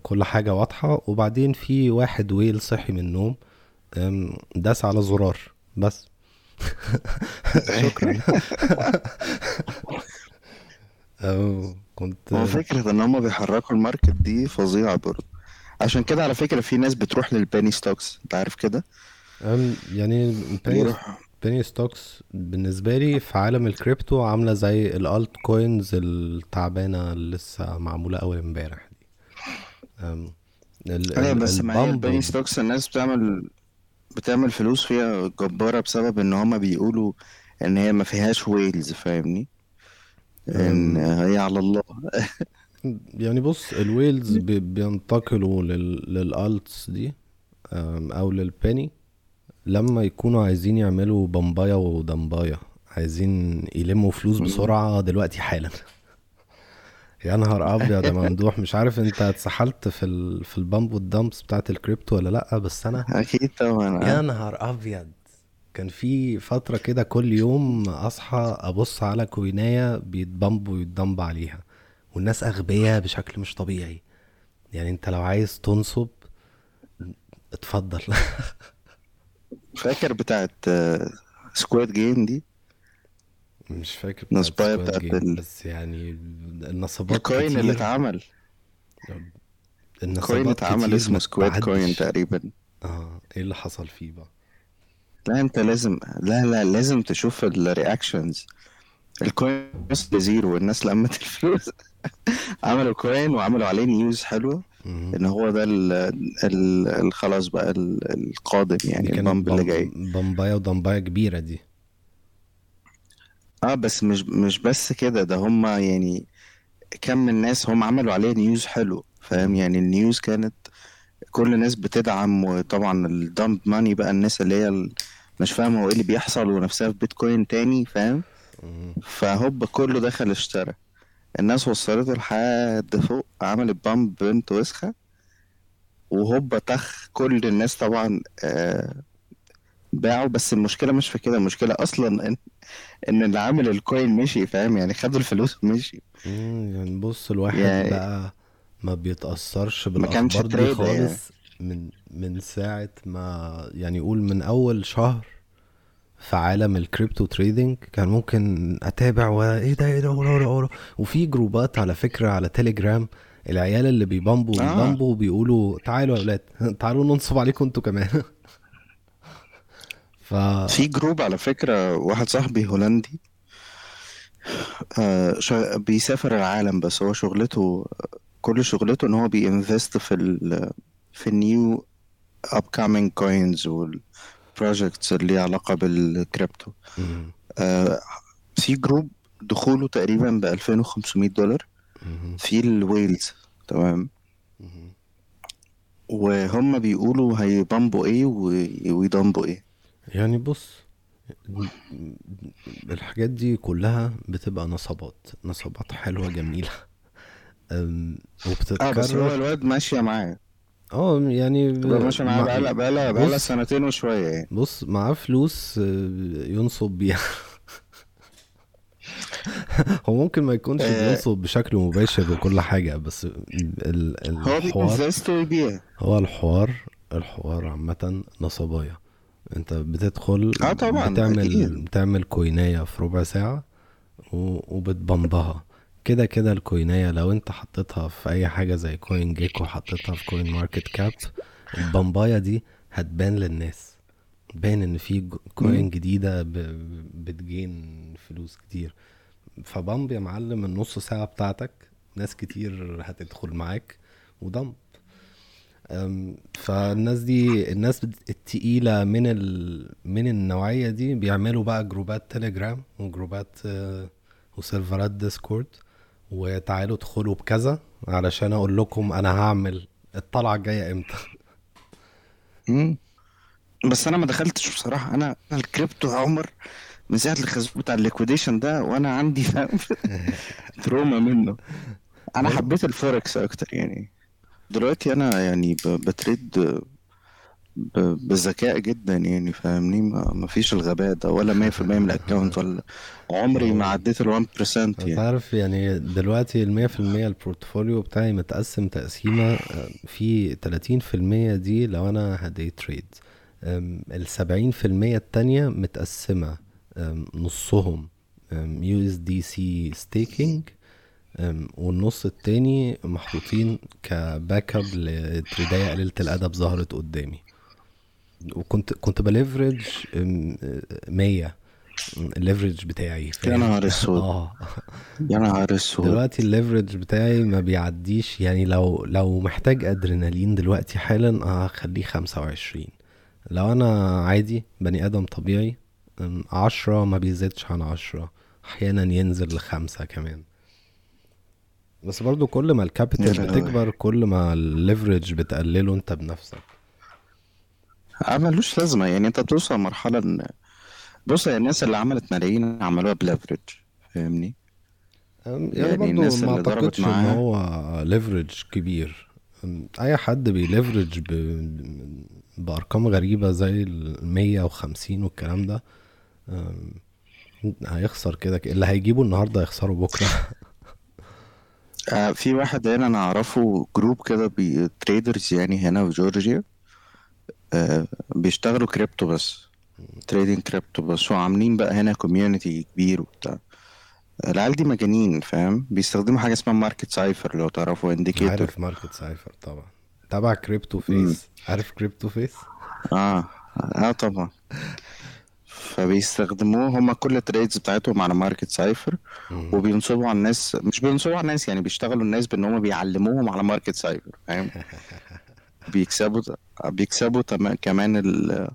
كل حاجة واضحة. وبعدين في واحد ويل صحي من النوم داس على زرار. بس. شكرا. كنت
فكرة إن هم بيحركوا ال market دي فظيعة برضه. عشان كده على فكرة في ناس بتروح لل penny stocks أنت عارف كده؟
يعني
بيروح.
penny stocks بالنسبة لي في عالم الكريبتو عاملة زي ال altcoins التعبانة اللي لسه معمولة أول امبارح دي. أيوه
بس ما هي
ال
pump ال penny stocks الناس بتعمل بتعمل فلوس فيها جبارة بسبب إن هم بيقولوا إن هي ما فيهاش whales فاهمني؟
إن
هي على الله.
يعني بص ال whales بي- بينتقلوا لل لل alts دي أو لل penny لما يكونوا عايزين يعملوا بمباية ودمباية عايزين يلموا فلوس بسرعة دلوقتي حالا. يا نهار أبيض يا ممدوح. مش عارف أنت اتسحلت في ال... في ال pump وال dumps بتاعت الكريبتو ولا لأ بس أنا
أكيد طبعا
يا
آه.
نهار أبيض. كان في فترة كده كل يوم أصحى أبص على كويناية بيتبمب ويتدمب عليها والناس أغبياء بشكل مش طبيعي. يعني أنت لو عايز تنصب اتفضل.
فاكر بتاعت Squid Game دي؟
مش فاكر Squid
بتاعت ال-
بس يعني النصبات
ال coin
اللي
اتعمل. coin
النصبات
اتعمل اسمه Squid
coin
تقريبا.
آه إيه اللي حصل فيه بقى؟
لا أنت لازم لا لا لازم تشوف ال reactions ال coin وصل لزيرو والناس لمت الفلوس. عملوا coin وعملوا عليه news حلوة.
مهم.
إن هو ده ال ال ال- خلاص بقى ال- القادم يعني
ال
pump اللي جاي.
بمبايه ودمبايه كبيرة دي.
آه بس مش مش بس كده ده هما يعني كم من الناس هم عملوا عليه news حلو فاهم. يعني ال news كانت كل الناس بتدعم وطبعا ال dumb money بقى الناس اللي هي ال- مش فاهمة هو إيه اللي بيحصل ونفسها في بيتكوين تاني فاهم. فهوب كله دخل اشترى الناس وصلته لحد فوق عملت pump بنت وسخة وهوب طخ كل الناس طبعا آه باعوا بس المشكلة مش في كده المشكلة أصلا إن إن اللي عامل ال coin مشي فاهم؟ يعني خدوا الفلوس ومشي.
يعني بص الواحد
يعني
بقى ما
كانش
بالأخبار دي
يعني.
خالص من من ساعة ما يعني يقول من أول شهر في عالم ال crypto trading كان ممكن أتابع وإيه ده إيه ده ورا ورا ورا. وفي جروبات على فكرة على تليجرام العيال اللي بيبامبوا
آه.
بيبامبوا بيقولوا تعالوا يا ولاد تعالوا ننصب عليكم أنتوا كمان. ف
في جروب على فكرة واحد صاحبي هولندي آه شا... بيسافر العالم بس هو شغلته كل شغلته إن هو بينفست في ال في ال new upcoming coins وال projects اللي ليها علاقة بالكريبتو. آه في جروب دخوله تقريبا ب 2500 دولار. في ال whales
تمام.
وهم بيقولوا هيبامبوا إيه وي- ويدمبوا إيه
يعني بص الحاجات دي كلها بتبقى نصبات نصبات حلوة جميلة. أم،
آه بس هو
وبتتكرر.
الواد ماشية معاه.
آه يعني
ماشية معاه
مع
بقالها بقالها بقالها سنتين وشوية يعني.
بص معاه فلوس آه، ينصب بيها. هو ممكن ما يكونش
آه.
بينصب بشكل مباشر وكل حاجة بس ال- الحوار هو الحوار الحوار عامة نصبايا. انت بتدخل
آه طبعا
بتعمل
أكيد.
بتعمل كويناية في ربع ساعة و- وبتبمبها. كده كده الكويناية لو انت حطيتها في أي حاجة زي CoinGecko حطيتها في CoinMarketCap البمباية دي هتبان للناس. باين إن في
coin.
جديدة بت gain فلوس كتير. ف pump يا معلم النص ساعة بتاعتك ناس كتير هتدخل معاك و dump أم، فالناس دي الناس التقيلة من ال... من النوعية دي بيعملوا بقى جروبات تليجرام وجروبات آه، وسيرفرات Discord وتعالوا ادخلوا بكذا علشان أقول لكم أنا هعمل الطلعة الجاية إمتى.
مم. بس أنا ما دخلتش بصراحة. أنا الكريبتو عمر من ساعة الخازوق بتاع ال liquidation ده وأنا عندي فاهم؟ trauma منه.
أنا
حبيت الفوركس أكتر يعني. دلوقتي أنا يعني ب- ب trade ب- بذكاء جدا يعني فاهمني؟ ما فيش الغباء ده ولا 100% من ال account ولا عمري ما عديت ال 1% يعني.
تعرف يعني دلوقتي في المية ال portfolio بتاعي متقسم تقسيمة آه، في تلاتين في المية دي لو أنا هدي trade السبعين في المية التانية متقسمة نصهم USDC staking والنص التاني محطوطين ك backup لتريداية قليلة الأدب ظهرت قدامي. وكنت كنت ب leverage أم، مية. ال leverage بتاعي
يا نهار أسود.
آه.
يا نهار أسود.
دلوقتي ال leverage بتاعي ما بيعديش يعني لو لو محتاج أدرينالين دلوقتي حالا هخليه خمسة وعشرين. لو أنا عادي بني آدم طبيعي أم، عشرة ما بيزيدش عن عشرة. أحيانا ينزل لخمسة كمان. بس برضو كل ما ال
capital
بتكبر كل ما ال leverage بتقلله انت بنفسك.
آه، ملوش لازمة. يعني انت بتوصل مرحلة ان بص يا الناس اللي عملت ملايين عملوها ب leverage
فاهمني؟ يعني
يعني
برضو
الناس
ما
اللي ضربت إن
هو leverage كبير. أي حد بي leverage ب... بأرقام غريبة زي المية وخمسين والكلام ده هيخسر كده اللي هيجيبه النهاردة هيخسره بكرة.
آه في واحد هنا أنا أعرفه جروب كده بي traders يعني هنا في جورجيا. آه بيشتغلوا كريبتو بس trading crypto بس. وعاملين بقى هنا community كبير وبتاع. العيال دي مجانين فاهم؟ بيستخدموا حاجة اسمها Market Cipher لو تعرفوا indicator
عارف Market Cipher طبعا. تبع
Crypto.
Face عارف Crypto Face
آه آه طبعا. فبيستخدموه. هما كل ال trades بتاعتهم على Market
Cipher.
وبينصبوا على الناس. مش بينصبوا على الناس يعني بيشتغلوا الناس بان هم بيعلموهم على Market Cipher فاهم؟ بيكسبوا بيكسبوا كمان ال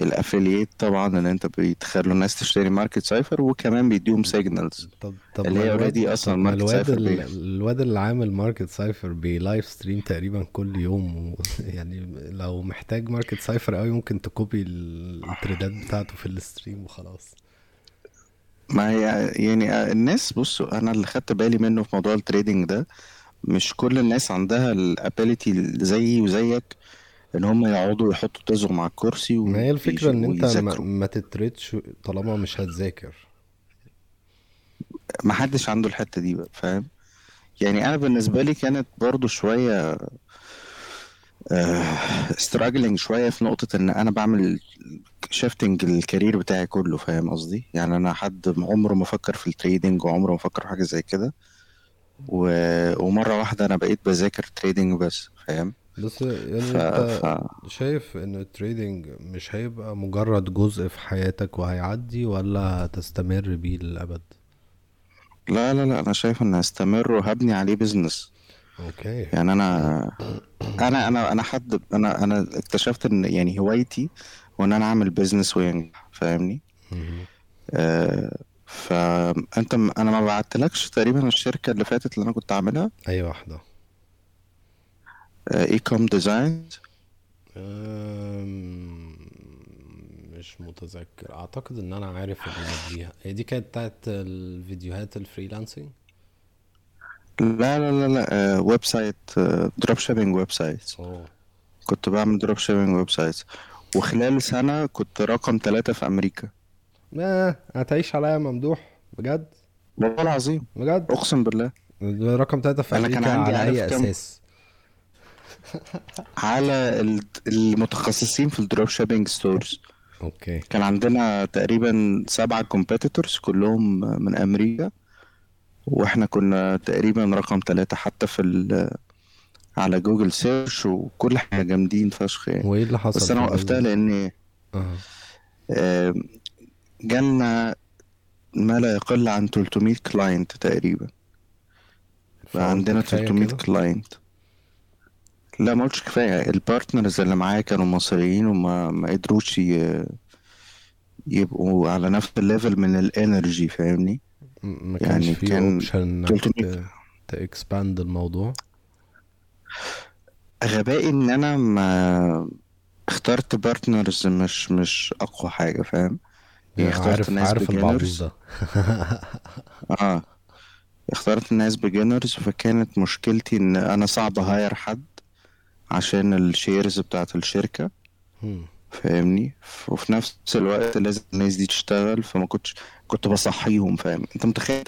ال affiliate طبعا إن أنت بتخلوا الناس تشتري Market Cipher وكمان بيديهم signals
طب طب
اللي هي
الواد
already أصلاً
طب ما
market
الواد اللي عامل Market Cipher ب live stream تقريبا كل يوم. يعني لو محتاج Market Cipher قوي ممكن ت copy ال- ال trade ات بتاعته في ال stream وخلاص.
ما هي يعني الناس بصوا أنا اللي خدت بالي منه في موضوع ال trading ده مش كل الناس عندها ال ability زيي وزيك. إن هم يقعدوا يحطوا تزهم على الكرسي
ما هي الفكرة إن أنت ما, ما ت trade ش طالما مش هتذاكر.
ما حدش عنده الحتة دي بقى فاهم؟ يعني أنا بالنسبة لي كانت برضو شوية struggling شوية في نقطة إن أنا بعمل shifting ال career بتاعي كله فاهم قصدي؟ يعني أنا حد عمره ما فكر في ال trading وعمره ما فكر في حاجة زي كده و... ومرة واحدة أنا بقيت بذاكر trading بس فاهم؟
بس يعني
ف...
انت
ف...
شايف ان ال trading مش هيبقى مجرد جزء في حياتك وهيعدي ولا هتستمر بيه للأبد؟
لا لا لا أنا شايف ان هستمر وهبني عليه business
okay.
يعني أنا أنا أنا أنا حد أنا أنا اكتشفت إن يعني هوايتي وإن أنا أعمل business وينجح فاهمني. آه فانت أنا ما بعتلكش تقريبا الشركة اللي فاتت اللي أنا كنت عاملها؟
أي واحدة.
e-com design
أم، مش متذكر. أعتقد إن أنا عارف اللي قبليها هي دي كانت بتاعت الفيديوهات ال freelancing
لا لا لا لا آه website آه dropshipping
website
كنت بعمل dropshipping website وخلال سنة كنت رقم ثلاثة في أمريكا.
ما هتعيش عليا ممدوح. بجد؟
والله العظيم.
بجد؟
أقسم بالله.
رقم تلاتة في
أنا كان
أمريكا
عندي
على
كام؟
أساس؟
على ال- المتخصصين في ال dropshipping stores.
Okay.
كان عندنا تقريبا سبعة competitors كلهم من أمريكا وإحنا كنا تقريبا رقم ثلاثة حتى في ال على Google search وكل حاجة جامدين فشخ يعني.
وإيه اللي حصل؟
بس أنا وقفتها
آه
آه، جالنا ما لا يقل عن 300 client تقريبا. بقى
فقلت
عندنا
كفاية
300
كده؟
client لا ما قلتش كفاية. ال partners اللي معايا كانوا مصريين وما ما قدروش ي- يبقوا على نفس ال level من ال energy
فاهمني؟ ما كانش
يعني
في
كان
option إنك
300
ت expand الموضوع؟
غبائي إن أنا ما اخترت partners مش مش أقوى حاجة فاهم؟ يعني اخترت
عارف
ناس
عارف ده.
آه. اخترت ناس beginners فكانت مشكلتي إن أنا صعب hire حد. عشان ال shares بتاعت الشركة. فاهمني؟ وفي نفس الوقت لازم الناس دي تشتغل فما كنتش كنت بصحيهم فاهم؟ انت متخيل؟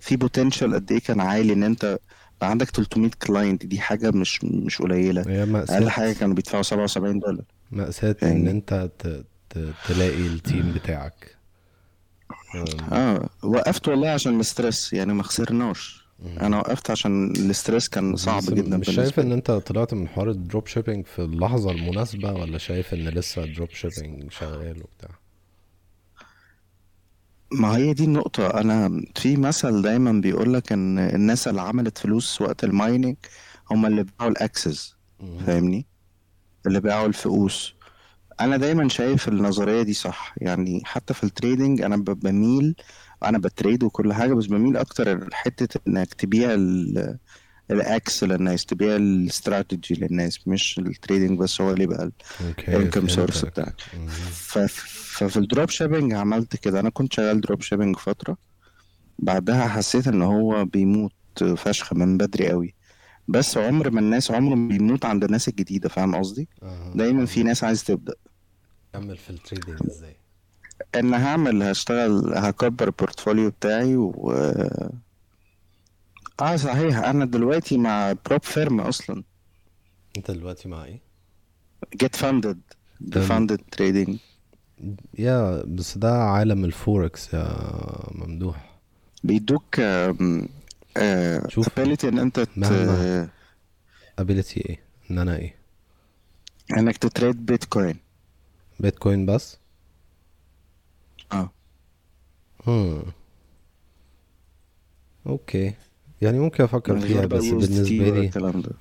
في potential قد إيه كان عالي إن أنت عندك 300 client دي حاجة مش مش قليلة.
هي أقل
حاجة كانوا بيدفعوا 77 دولار.
مأساة
إن
أنت ت... ت... تلاقي ال team بتاعك.
آه وقفت والله عشان ال stress يعني ما خسرناش.
أنا.
وقفت عشان ال stress كان صعب جدا
مش شايف
إن
أنت طلعت من حوار ال dropshipping في اللحظة المناسبة ولا شايف إن لسه ال dropshipping شغال وبتاع؟
ما هي دي النقطة. أنا في مثل دايما بيقولك إن الناس اللي عملت فلوس وقت ال mining هم اللي باعوا ال
axes.
فاهمني؟ اللي باعوا الفؤوس أنا دايما شايف النظرية دي صح. يعني حتى في ال trading أنا بميل أنا ب trade وكل حاجة بس بميل أكتر لحتة إنك تبيع ال- ال axe للناس تبيع الاستراتيجي للناس مش ال trading بس هو اللي يبقى ال income
source
بتاعك. ففي ال dropshipping عملت كده. أنا كنت شغال dropshipping فترة. بعدها حسيت إن هو بيموت فشخ من بدري قوي بس عمر ما الناس عمره ما بيموت عند الناس الجديدة فاهم قصدي؟ دايما في ناس عايز تبدأ.
كمل في ال trading
إزاي؟ إن هعمل هشتغل هكبر ال portfolio بتاعي و آه صحيح. أنا دلوقتي مع prop firm أصلا.
أنت دلوقتي مع
إيه؟ The
أم،
funded trading.
يا بس ده عالم الفوركس يا ممدوح.
بيدوك آم، آه
شوف.
ability إن أنت.
مهما. ability إيه؟ إن أنا إيه؟
إنك ت trade بيتكوين.
بيتكوين بس؟ هم. Okay. يعني ممكن أفكر
من
فيها بس
بالنسبة
لي.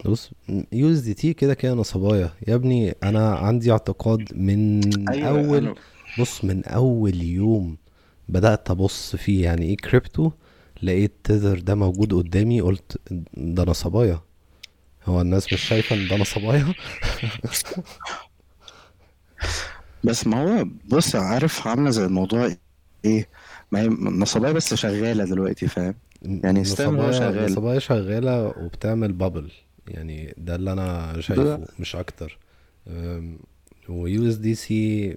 بص USDT كده كده نصبايا يا ابني أنا عندي اعتقاد من
أيوه
أول
أنا
بص من أول يوم بدأت أبص فيه يعني إيه كريبتو لقيت Tether ده موجود قدامي قلت ده نصبايا هو الناس مش شايفة إن ده نصبايا
بس ما هو بص عارف عاملة زي الموضوع إيه؟ ما هي نصبايا بس شغالة دلوقتي فاهم؟ يعني still هو شغال.
نصبايا شغالة وبتعمل bubble يعني ده اللي
أنا
شايفه مش أكتر. و USDC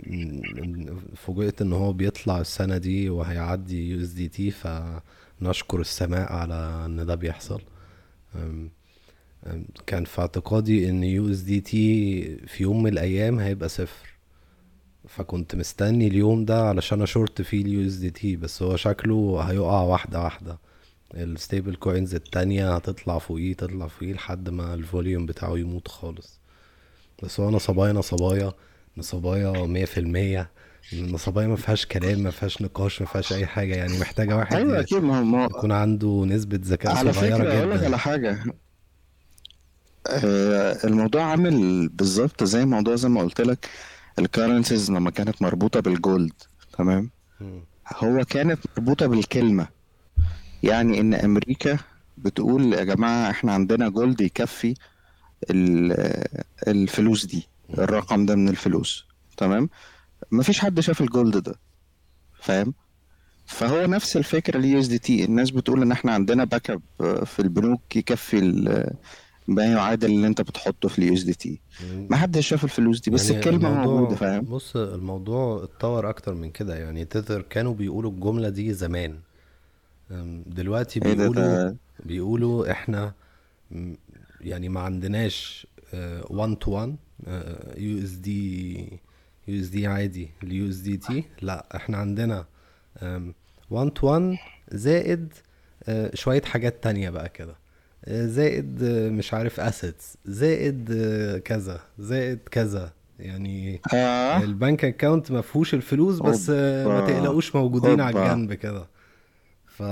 فوجئت إن هو بيطلع السنة دي وهيعدي USDT فنشكر السماء على إن ده بيحصل. كان في اعتقادي إن USDT في يوم من الأيام هيبقى صفر. فكنت مستني اليوم ده علشان أشورت فيه ال USDT بس هو شكله هيقع واحدة واحدة. ال stablecoins التانية هتطلع فوقيه تطلع فوقيه لحد ما ال volume بتاعه يموت خالص. بس هو نصبايا نصبايا نصبايا مية في المية. نصبايا ما فيهاش كلام ما فيهاش نقاش ما فيهاش أي حاجة يعني محتاجة واحد أيوه
أكيد ما هو
يكون عنده نسبة ذكاء
على
صغيرة
فكرة أقول لك على حاجة. آه، الموضوع عامل بالظبط زي موضوع زي ما قلت لك ال currencies لما كانت مربوطة بال gold
تمام.
هو كانت مربوطة بالكلمة. يعني إن أمريكا بتقول يا جماعة إحنا عندنا gold يكفي ال- الفلوس دي الرقم ده من الفلوس تمام؟ مفيش حد شاف ال gold ده فاهم؟ فهو نفس الفكرة ال USDT الناس بتقول إن إحنا عندنا backup في البنوك يكفي ما يعادل اللي انت بتحطه في ال USDT ما حدش شاف الفلوس دي بس
يعني
الكلمة
موجودة
فاهم؟
بص الموضوع اتطور أكتر من كده. يعني Tether كانوا بيقولوا الجملة دي زمان. دلوقتي
إيه
بيقولوا بيقولوا إحنا يعني ما عندناش 1 تو 1 يو اس دي يو اس دي عادي ال USDT لا إحنا عندنا 1 to 1 زائد آه، شوية حاجات تانية بقى كده. زائد آه، مش عارف assets زائد آه، كذا زائد كذا. يعني
آه.
ال bank account ما فيهوش الفلوس بس آه، ما تقلقوش موجودين على الجنب كده. ف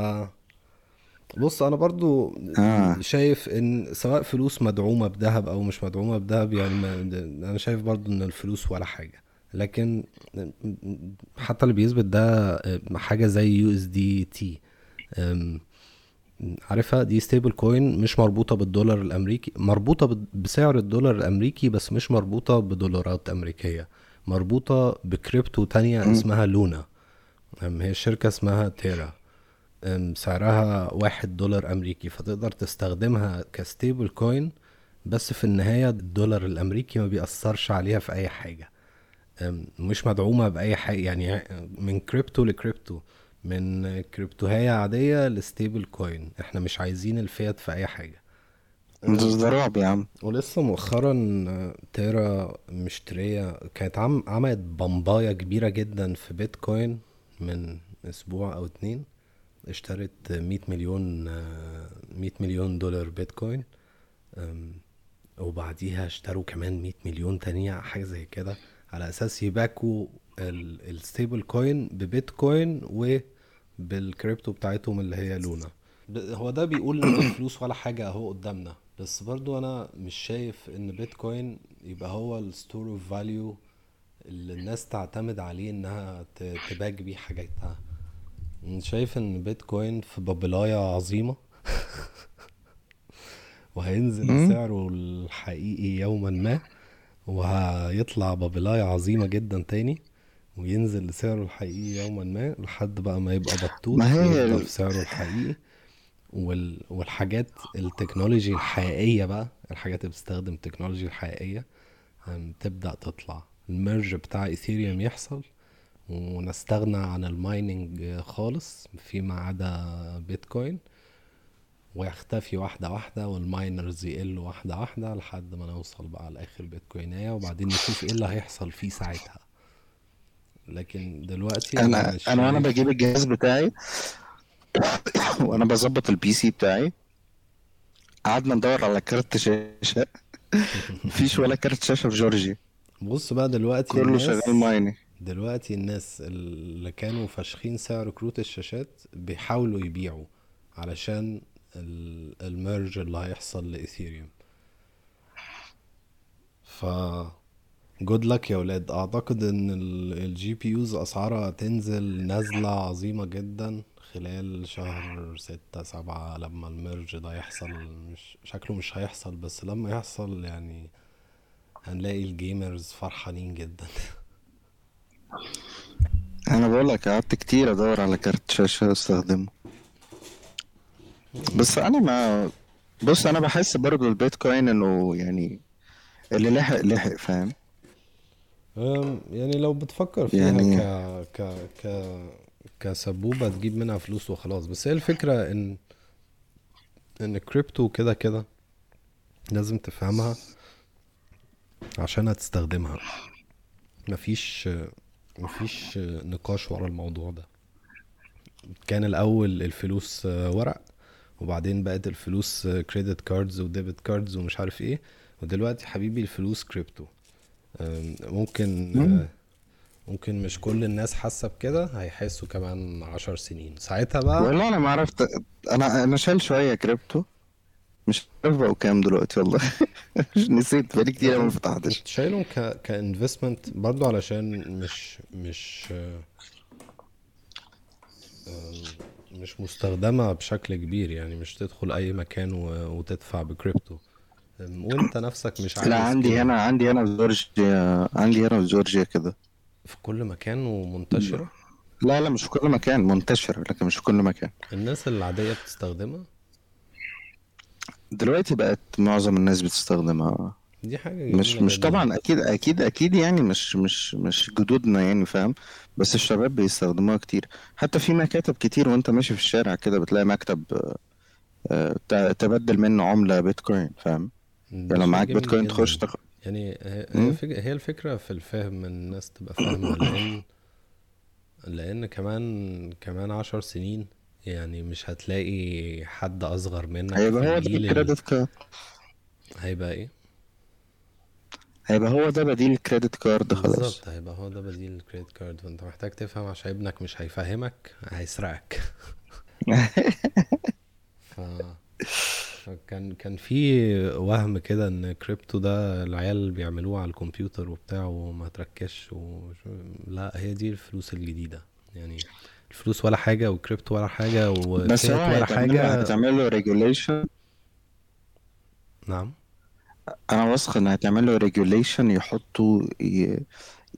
بص أنا برضو
آه.
شايف إن سواء فلوس مدعومة بذهب أو مش مدعومة بذهب يعني أنا شايف برضو إن الفلوس ولا حاجة. لكن حتى اللي بيثبت ده حاجة زي USDT عارفها دي stablecoin مش مربوطة بالدولار الأمريكي مربوطة بد- بسعر الدولار الأمريكي بس مش مربوطة بدولارات أمريكية مربوطة بكريبتو تانية. اسمها Luna. هي الشركة اسمها Terra. سعرها واحد دولار أمريكي فتقدر تستخدمها ك stablecoin بس في النهاية الدولار الأمريكي ما بيأثرش عليها في أي حاجة. مش مدعومة بأي حاجة يعني من crypto ل crypto من كريبتوهاية عادية ل stablecoin. إحنا مش عايزين الفيات في أي حاجة.
ده رعب يا عم.
ولسه مؤخرا Terra مشترية كانت عم عملت بمباية كبيرة جدا في بيتكوين من أسبوع أو اتنين. اشترت 100 مليون آه، 100 مليون دولار بيتكوين. وبعديها اشتروا كمان 100 مليون تانية حاجة زي كده. على أساس يباكوا ال stablecoin ببيتكوين وبالكريبتو بتاعتهم اللي هي Luna. هو ده بيقول إن الفلوس ولا حاجة أهو قدامنا. بس برضو أنا مش شايف إن بيتكوين يبقى هو ال store of value اللي الناس تعتمد عليه إنها ت- تباك بيه حاجاتها. شايف إن بيتكوين في بابلاية عظيمة. وهينزل. سعره الحقيقي يوما ما. وهيطلع بابلاية عظيمة جدا تاني. وينزل لسعره الحقيقي يوما ما لحد بقى ما يبقى بطوط
ما هي
في سعره الحقيقي. وال... والحاجات ال technology الحقيقية بقى الحاجات اللي بتستخدم ال technology الحقيقية أم، تبدأ تطلع. ال merge بتاع إيثيريوم يحصل ونستغنى عن ال mining خالص فيما عدا بيتكوين. ويختفي واحدة واحدة وال miners يقلوا واحدة واحدة لحد ما نوصل بقى لآخر بيتكوينية. وبعدين نشوف إيه اللي هيحصل فيه ساعتها. لكن دلوقتي
أنا أنا
أنا
بجيب الجهاز بتاعي وأنا بظبط ال PC بتاعي. قعدنا ندور على كارت شاشة. مفيش ولا كارت شاشة في جورجيا.
بص بقى دلوقتي
كله شغال mining.
دلوقتي الناس اللي كانوا فاشخين سعر كروت الشاشات بيحاولوا يبيعوا علشان ال- ال merge اللي هيحصل لإيثيريوم ف good luck يا ولاد. أعتقد إن ال GPUs أسعارها تنزل نزلة عظيمة جدا خلال شهر ستة سبعة لما ال merge ده يحصل. مش شكله مش هيحصل بس لما يحصل يعني هنلاقي ال gamers فرحانين جدا.
أنا بقول لك قعدت كتير أدور على كارت شاشة أستخدمه. بس أنا ما بص أنا بحس برضو البيتكوين إنه يعني اللي لحق لحق فاهم؟
يعني لو بتفكر فيها
يعني
ك ك ك كسبوبة تجيب منها فلوس وخلاص. بس هي الفكرة إن إن الكريبتو كده كده لازم تفهمها عشان هتستخدمها. مفيش مفيش نقاش ورا الموضوع ده. كان الأول الفلوس ورق وبعدين بقت الفلوس credit cards و debit cards ومش عارف إيه. ودلوقتي حبيبي الفلوس كريبتو ممكن
مم.
ممكن مش كل الناس حاسة بكده هيحسوا كمان عشر سنين. ساعتها بقى
والله أنا ما عرفت أنا أنا شايل شوية كريبتو. مش عارف بقوا كام دلوقتي والله. نسيت بقالي كتير ما فتحتش.
شايلهم ك كانفستمنت برضو علشان مش مش مش مستخدمة بشكل كبير يعني مش تدخل أي مكان و- وتدفع بكريبتو. وانت نفسك مش
لا
عايز
عندي
كده.
هنا عندي هنا في جورجيا عندي هنا في جورجيا كده.
في كل مكان ومنتشرة؟
لا لا مش في كل مكان منتشرة لكن مش في كل مكان.
الناس العادية بتستخدمها؟
دلوقتي بقت معظم الناس بتستخدمها.
دي حاجة
مش
جميلة
مش
جدا.
طبعا أكيد أكيد أكيد يعني مش مش مش جدودنا يعني فاهم؟ بس الشباب بيستخدموها كتير. حتى في مكاتب كتير وانت ماشي في الشارع كده بتلاقي مكتب آه، ت- تبدل منه عملة بيتكوين فاهم؟ لو معاك. بيتكوين تخش تاخد
يعني هي الفكرة في الفهم الناس تبقى فاهمة. لأن لأن كمان كمان عشر سنين يعني مش هتلاقي حد أصغر منك
هيبقى هو ده.
ال
credit card
هيبقى إيه؟
هيبقى هو ده بديل ال credit card خلاص.
بالظبط هيبقى هو ده بديل ال credit card. فأنت محتاج تفهم عشان ابنك مش هيفهمك هيسرقك. فكان كان في وهم كده إن كريبتو ده العيال بيعملوه على الكمبيوتر وبتاع وما تركزش و... لا هي دي الفلوس الجديدة. يعني الفلوس ولا حاجة وكريبتو ولا حاجة
بس هو
وفيات ولا حاجة.
هيتعمل له regulation
نعم.
أنا واثق إن هيتعمل له regulation يحطوا ي...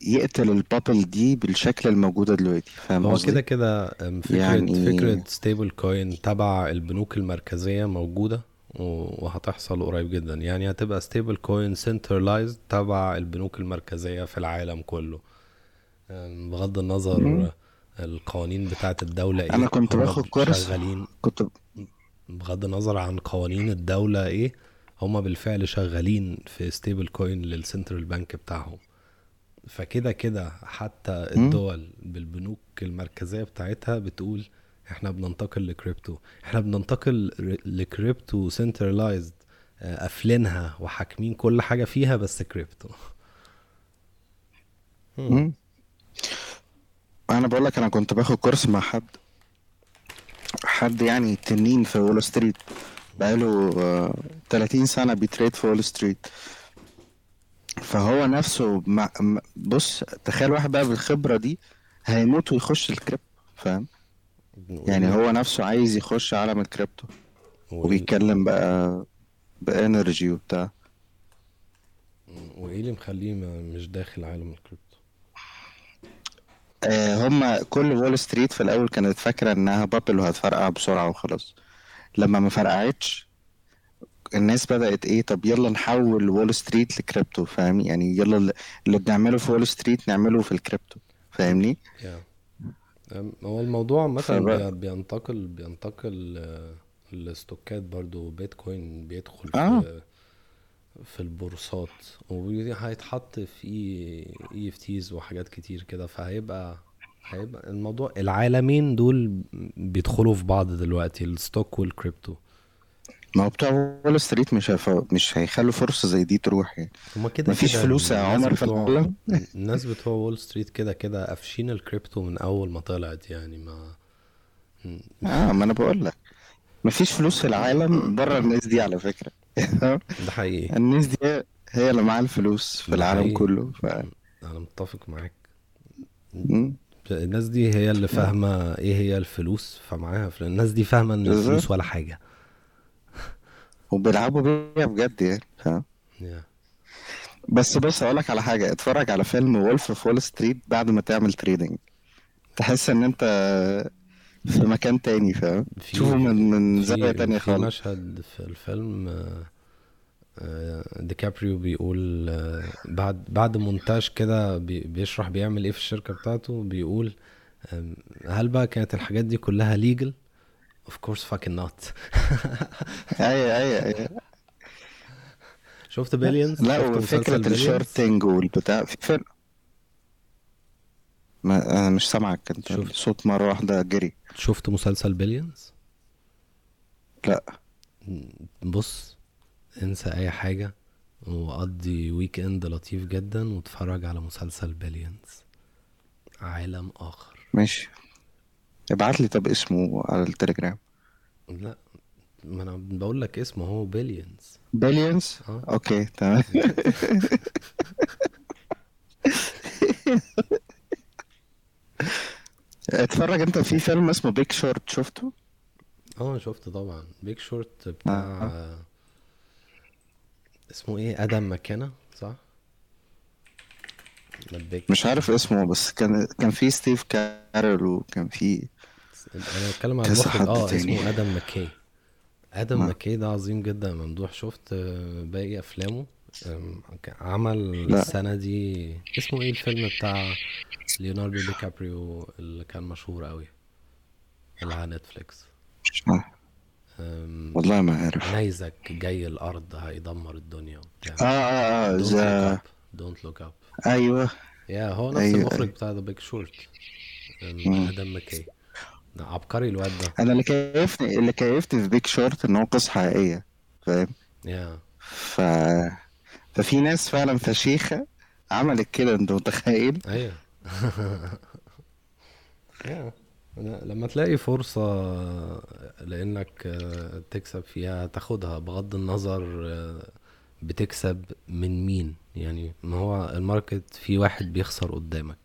يقتل ال bubble دي بالشكل الموجودة دلوقتي. فاهم
هو كده كده أم، فكرة
يعني
فكرة stable coin تبع البنوك المركزية موجودة؟ و- وهتحصل قريب جدا يعني هتبقى stable coin centralized تبع البنوك المركزية في العالم كله بغض. النظر القوانين بتاعت الدولة
أنا
إيه
كنت
هما
باخد كورس
شغالين
كنت
بغض النظر عن قوانين الدولة إيه هما بالفعل شغالين في stable coin لل central bank بتاعهم فكده كده حتى. الدول بالبنوك المركزية بتاعتها بتقول إحنا بننتقل لكريبتو. إحنا بننتقل ل crypto centralized قافلينها وحاكمين كل حاجة فيها بس كريبتو.
أنا بقول لك أنا كنت باخد كورس مع حد. حد يعني تنين في وول ستريت. بقاله آه، 30 سنة بي trade في وول ستريت. فهو نفسه مع بص تخيل واحد بقى بالخبرة دي هيموت ويخش الكريبتو فاهم؟ يعني هو نفسه عايز يخش عالم الكريبتو. وبيتكلم بقى ب energy وبتاع.
وإيه اللي مخليه مش داخل عالم الكريبتو؟
آه هما كل وول ستريت في الأول كانت فاكرة إنها bubble وهتفرقع بسرعة وخلاص. لما ما فرقعتش الناس بدأت إيه طب يلا نحول وول ستريت لكريبتو فاهم؟ يعني يلا اللي بنعمله في وول ستريت نعمله في الكريبتو فاهمني؟
أم، هو الموضوع مثلا بينتقل بينتقل آه، الاستوكات برضو بيتكوين بيدخل
آه.
في في البورصات وهيتحط في اي اف تيز وحاجات كتير كده فهيبقى هيبقى الموضوع العالمين دول بيدخلوا في بعض دلوقتي ال stock وال crypto.
ما هو بتوع وول ستريت مش هيف... مش هيخلوا فرصة زي دي تروح يعني.
هما كده
مفيش
كده
فلوس يا عمر في العالم.
الناس بتوع وول ستريت كده كده قافشين الكريبتو من أول ما طلعت يعني ما
آه ما أنا بقول لك. مفيش فلوس في العالم بره الناس دي على فكرة.
ده حقيقي.
الناس دي هي اللي معاها الفلوس في العالم
حقيقي.
كله. ف...
أنا متفق معاك. الناس دي هي اللي فاهمة إيه هي الفلوس فمعاها الناس دي فاهمة
إن
الفلوس ولا حاجة.
وبيلعبوا بيها بجد يعني فاهم. بس بص أقول لك على حاجة اتفرج على فيلم Wolf of Wall Street بعد ما تعمل trading تحس إن أنت في مكان تاني فاهم تشوفه
في
من من زاوية
في
تانية
في
خالص.
مشهد في الفيلم آه، آه، ديكابريو بيقول آه، بعد بعد مونتاج كده بي- بيشرح بيعمل إيه في الشركة بتاعته بيقول هل بقى كانت الحاجات دي كلها legal of course fucking not.
أيوه أيوه
شفت Billions
لا Billions
ال
shorting والبتاع. في فيلم. ما أنا مش سامعك. أنت
شفت.
الصوت مرة واحدة جري.
شفت مسلسل Billions
لا.
بص انسى أي حاجة. وقضي weekend لطيف جدا واتفرج على مسلسل Billions عالم آخر.
ماشي. ابعت لي طب اسمه على التليجرام.
لا ما أنا بقول لك اسمه هو Billions
Billions
آه.
okay تمام. اتفرج أنت في فيلم اسمه Big Short شفته؟
آه شفت طبعا. Big Short
آه.
بتاع اسمه إيه؟ آدم مكي صح؟ big
مش عارف اسمه بس كان كان في ستيف كاريل وكان في
أنا بتكلم عن
كذا
المخرج
حد
آه
تاني.
اسمه آدم مكي آدم
ما.
مكي ده عظيم جدا ممدوح شفت آه، باقي أفلامه. عمل
لا.
السنة دي اسمه إيه الفيلم بتاع ليوناردو دي كابريو اللي كان مشهور قوي اللي على نتفليكس.
والله ما عارف.
نيزك جاي الأرض هيدمر الدنيا
آه
وبتاع آه آه
the
up Don't Look Up
أيوه.
yeah هو نفس
أيوه.
المخرج بتاع The Big
Short.
آدم مكي عبقري الواد ده.
أنا اللي كيفني اللي كيفني في Big Short ان هو قصة حقيقية فاهم؟
yeah.
ف ففي ناس فعلا فشيخة عملت كده أنت متخيل؟
أيوه. لما تلاقي فرصة لأنك آه، تكسب فيها تاخدها بغض النظر آه، بتكسب من مين؟ يعني ما هو ال market في واحد بيخسر قدامك.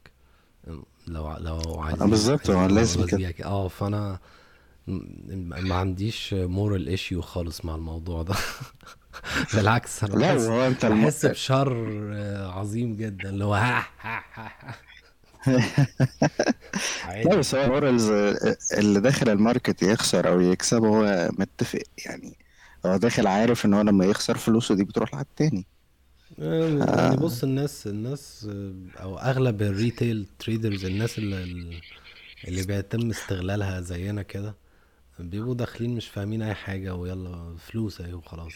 لو لو
آه،
عايزين
بالظبط هو لازم كده.
آه فأنا م- ما عنديش moral issue خالص مع الموضوع ده. بالعكس أنا
لا
بحس
أنت.
بحس بشر آه، عظيم جدا اللي هو ها ها ها
لا بس هو morals اللي داخل ال market يخسر أو يكسب هو متفق يعني هو داخل عارف إن هو لما يخسر فلوسه دي بتروح لحد تاني.
يعني
آه.
بص الناس الناس أو أغلب ال retail traders الناس اللي اللي بيتم استغلالها زينا كده بيبقوا داخلين مش فاهمين أي حاجة ويلا فلوس أهي وخلاص.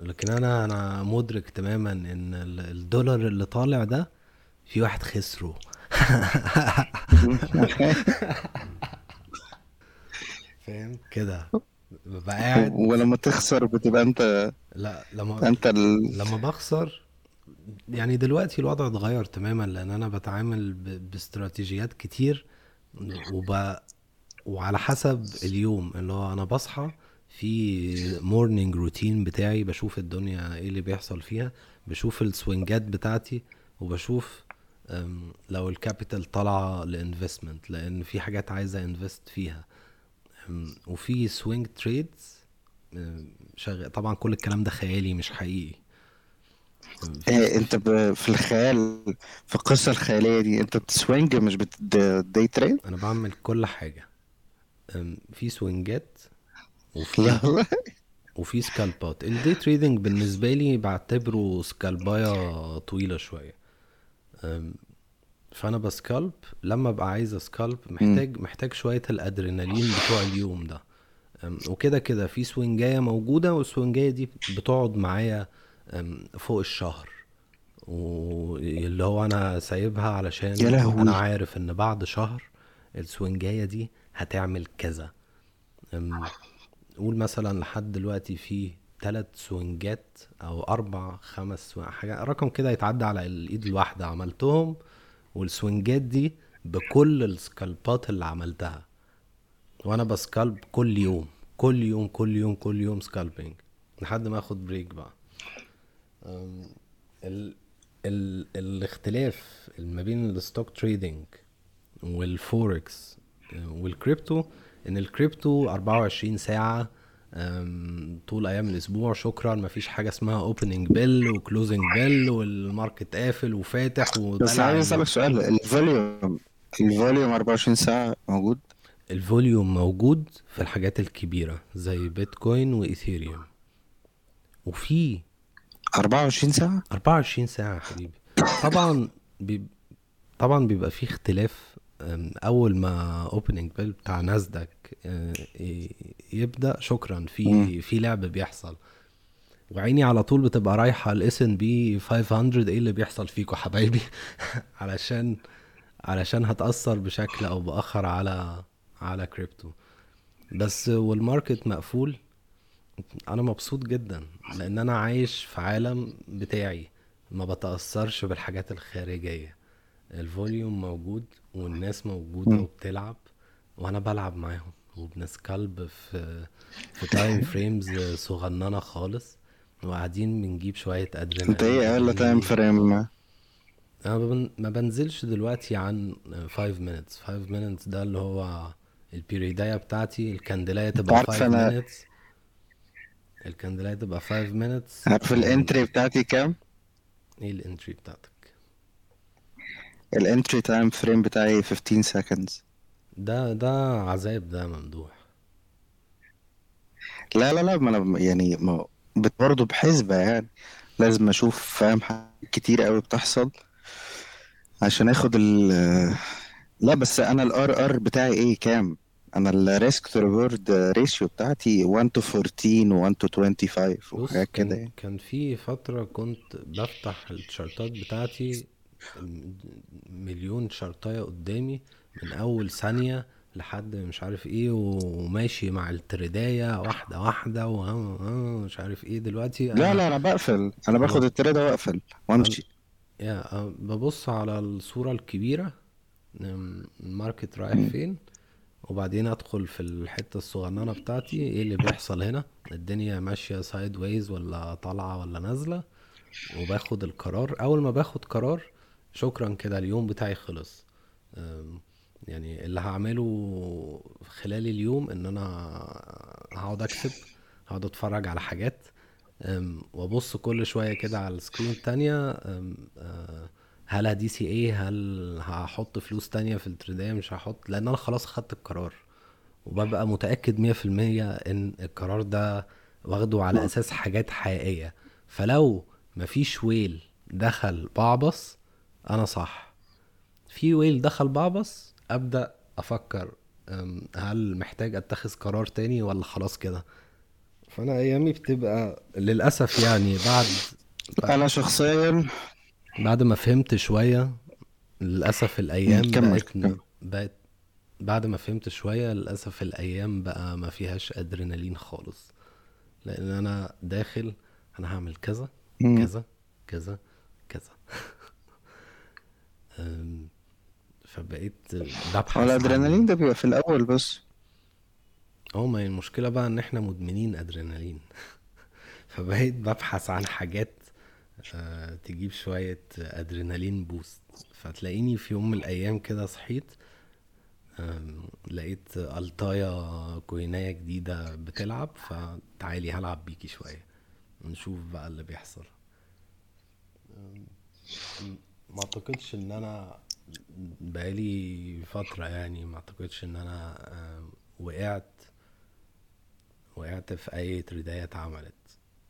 لكن أنا أنا مدرك تماما إن ال- الدولار اللي طالع ده في واحد خسره. فاهم؟ كده. ببقى قاعد.
ولما تخسر بتبقى انت
لا لما
انت ال...
لما بخسر يعني دلوقتي الوضع اتغير تماما لأن أنا بتعامل ب- باستراتيجيات كتير وب... وعلى حسب اليوم اللي هو أنا بصحى في morning routine بتاعي بشوف الدنيا إيه اللي بيحصل فيها بشوف ال swingات بتاعتي وبشوف لو ال capital طالعة ل investment لأن في حاجات عايزة invest فيها. وفي swing trades شغال طبعا كل الكلام ده خيالي مش حقيقي.
إيه أنت ب... في الخيال في القصة الخيالية دي أنت بت swing مش بت day
trade أنا بعمل كل حاجة. في swingات وفي وفي scalpات ال day trading بالنسبة لي بعتبره scalpايه طويلة شوية. فانا ب scalp لما ابقى عايز ا
scalp.
محتاج محتاج شوية الأدرينالين بتوع اليوم ده. وكده كده في swingاية موجودة وال swingاية دي بتقعد معايا فوق الشهر. واللي هو أنا سايبها
يا
علشان أنا
لهوي
عارف إن بعد شهر ال swingاية دي هتعمل كذا. قول مثلا لحد دلوقتي في ثلاث swingات أو أربع خمس حاجة رقم كده يتعدى على الإيد الواحدة. عملتهم وال swingات دي بكل ال scalpات اللي عملتها. وأنا ب scalp كل يوم كل يوم كل يوم كل يوم scalping لحد ما آخد break بقى. ال ال الاختلاف ما بين ال stock trading والفوركس والكريبتو إن الكريبتو 24 ساعة أم، طول أيام الأسبوع شكرا. مفيش حاجة اسمها opening bell و closing bell وال market قافل وفاتح
بس عايز أسألك سؤال. ال volume ال volume 24 ساعة موجود؟
ال volume موجود في الحاجات الكبيرة زي بيتكوين وايثيريوم وفي
24 ساعة؟
24 ساعة يا حبيبي. طبعا بي... طبعا بيبقى في اختلاف أول ما opening bell بتاع ناسداك أه، يبدأ شكرا في. في لعب بيحصل. وعيني على طول بتبقى رايحة ال S&P 500 إيه اللي بيحصل فيكم حبايبي؟ علشان علشان هتأثر بشكل أو بآخر على على كريبتو بس وال market مقفول. أنا مبسوط جدا لأن أنا عايش في عالم بتاعي. ما بتأثرش بالحاجات الخارجية. ال volume موجود والناس موجودة
مم.
وبتلعب وأنا بلعب معاهم وبن scalp في في time frames صغننة خالص وقاعدين بنجيب شوية
أدرينالين أنت إيه أقل time
frame أنا ما بنزلش دلوقتي عن 5 minutes. 5 minutes ده اللي هو البيريداية بتاعتي الكاندلايه تبقى
عارف
5
أنا-
minutes. الكاندلايه تبقى 5 minutes.
عارف الانتري بتاعتي كام؟
إيه الانتري بتاعتك؟
الانتري تايم فريم بتاعي 15 seconds.
ده ده عذاب ده ممدوح.
لا لا لا ما أنا يعني ما برضه بحسبة يعني. لازم أشوف فاهم حاجات كتير قوي بتحصل عشان آخد ال لا بس أنا ال RR بتاعي إيه؟ كام؟ أنا ال risk to reward ratio بتاعتي 1 to 14 و 1 to 25
بص
وحاجات كده
كان
يعني.
كان في فترة كنت بفتح ال chartات بتاعتي مليون chartاية قدامي من أول ثانية لحد مش عارف إيه وماشي مع ال tradeاية واحدة واحدة ومش عارف إيه. دلوقتي
لا لا أنا بقفل. أنا باخد
أنا
ال trade وأقفل وأمشي.
يا أه، ببص على الصورة الكبيرة أم، ال market رايح فين وبعدين أدخل في الحتة الصغننة بتاعتي. إيه اللي بيحصل هنا؟ الدنيا ماشية sideways ولا طالعة ولا نازلة وباخد القرار. أول ما باخد قرار شكرا كده اليوم بتاعي خلص. يعني اللي هعمله خلال اليوم إن أنا هقعد اكتب هقعد أتفرج على حاجات وأبص كل شوية كده على ال screen التانية. هل ه DCA هل هحط فلوس تانية في ال tradeاية؟ مش هحط لأن أنا خلاص خدت القرار. وببقى متأكد مية في المية إن القرار ده واخده على أساس حاجات حقيقية. فلو مفيش whale دخل بعبص أنا صح. في whale دخل بعبص أبدأ أفكر هل محتاج أتخذ قرار تاني ولا خلاص كده؟ فأنا أيامي بتبقى للأسف يعني بعد
أنا شخصيا
بعد ما فهمت شوية للأسف الأيام
كمل.
بقت
كمل
بقت بعد ما فهمت شوية للأسف الأيام بقى ما فيهاش أدرينالين خالص. لأن أنا داخل أنا هعمل كذا. كذا كذا. فبقيت ببحث الأدرينالين
ده بيبقى في الأول بس.
آه ما هي المشكلة بقى إن إحنا مدمنين أدرينالين. فبقيت ببحث عن حاجات آه، تجيب شوية أدرينالين بوست. فتلاقيني في يوم من الأيام كده صحيت لقيت ألتايا كويناية جديدة بتلعب فتعالي هلعب بيكي شوية. نشوف بقى اللي بيحصل. ما أعتقدش إن أنا بقالي فترة يعني ما أعتقدش إن أنا آم، وقعت وقعت في أي تريداية اتعملت.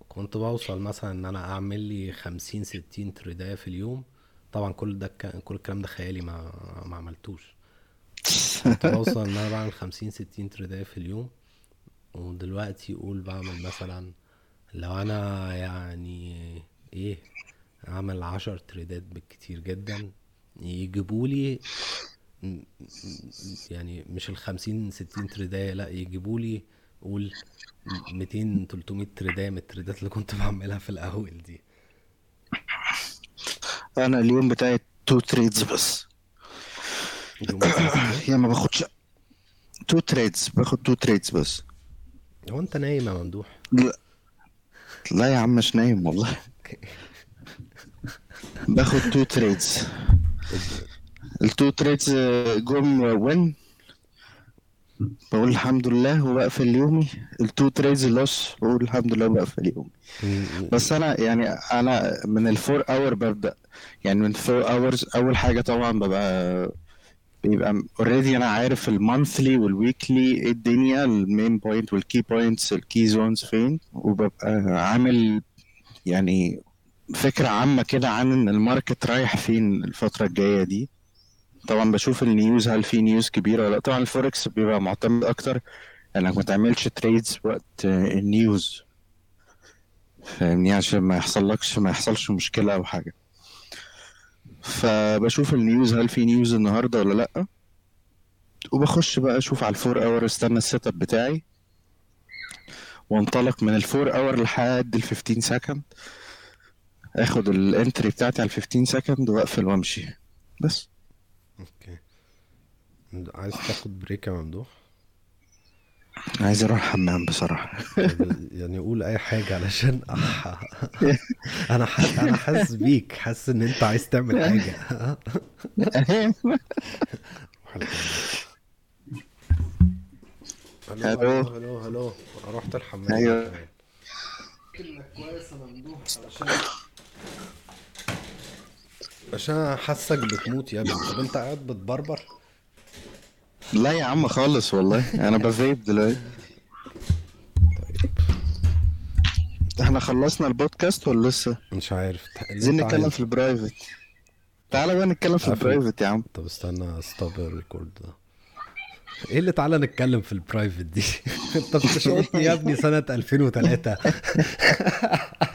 كنت بوصل مثلا إن أنا أعمل لي خمسين ستين تريداية في اليوم. طبعا كل ده كل الكلام ده خيالي ما ما عملتوش. كنت بوصل إن أنا بعمل خمسين ستين تريداية في اليوم. ودلوقتي قول بعمل مثلا لو أنا يعني إيه اعمل عشر trade ات بالكتير جدا يجيبولي م- م- يعني مش الخمسين ستين trade اية لا يجيبولي قول 200 300 trade اية من ال trade ات اللي كنت بعملها في الأول دي.
أنا اليوم بتاعي two trades بس. يا ما باخدش two trades باخد two trades بس.
هو أنت نايم يا ممدوح؟
لا لا يا عم مش نايم والله. باخد تو تريدز ال two trades جم win بقول الحمد لله وبقفل يومي. ال two trades loss بقول الحمد لله وبقفل يومي. بس أنا يعني أنا من ال four hour ببدأ. يعني من four hours أول حاجة طبعا ببقى بيبقى already أنا عارف ال monthly وال weekly إيه الدنيا ال main point وال key points ال key zones فين وببقى عامل يعني فكرة عامة كده عن ال market رايح فين الفترة الجاية دي. طبعا بشوف ال news هل في news كبيرة ولا لأ. طبعا الفوركس بيبقى معتمد أكتر إنك ما تعملش trades وقت ال news. فاهمني؟ عشان ما يحصلكش ما يحصلش مشكلة أو حاجة. فبشوف ال news هل في news النهارده ولا لأ. وبخش بقى أشوف على ال four hour استنى ال setup بتاعي. وانطلق من ال four hour لحد ال 15 second. آخد ال entry بتاعتي على ال 15 second وأقفل وأمشي. بس.
okay. عايز تاخد break يا ممدوح؟
عايز أروح الحمام بصراحة.
طب يعني قول أي حاجة علشان أح... أنا ح... أنا حاسس بيك. حاسس إن أنت عايز تعمل حاجة.
ألو.
هلو هلو رحت الحمام.
أيوة.
كمان. كلمة كويسة ممدوح علشان عشان حاسك بتموت يا ابني. طب انت قاعد بتبربر؟
لا يا عم خالص والله. أنا بفيب دلوقتي. إحنا خلصنا البودكاست ولا لسه؟
مش عارف.
عايزين
انت
نتكلم في ال private تعالى بقى نتكلم في.
ال
private يا عم.
طب استنى stop ال record ده. إيه اللي تعالى نتكلم في ال private دي؟ انت بتشقطني يا ابني سنة 2003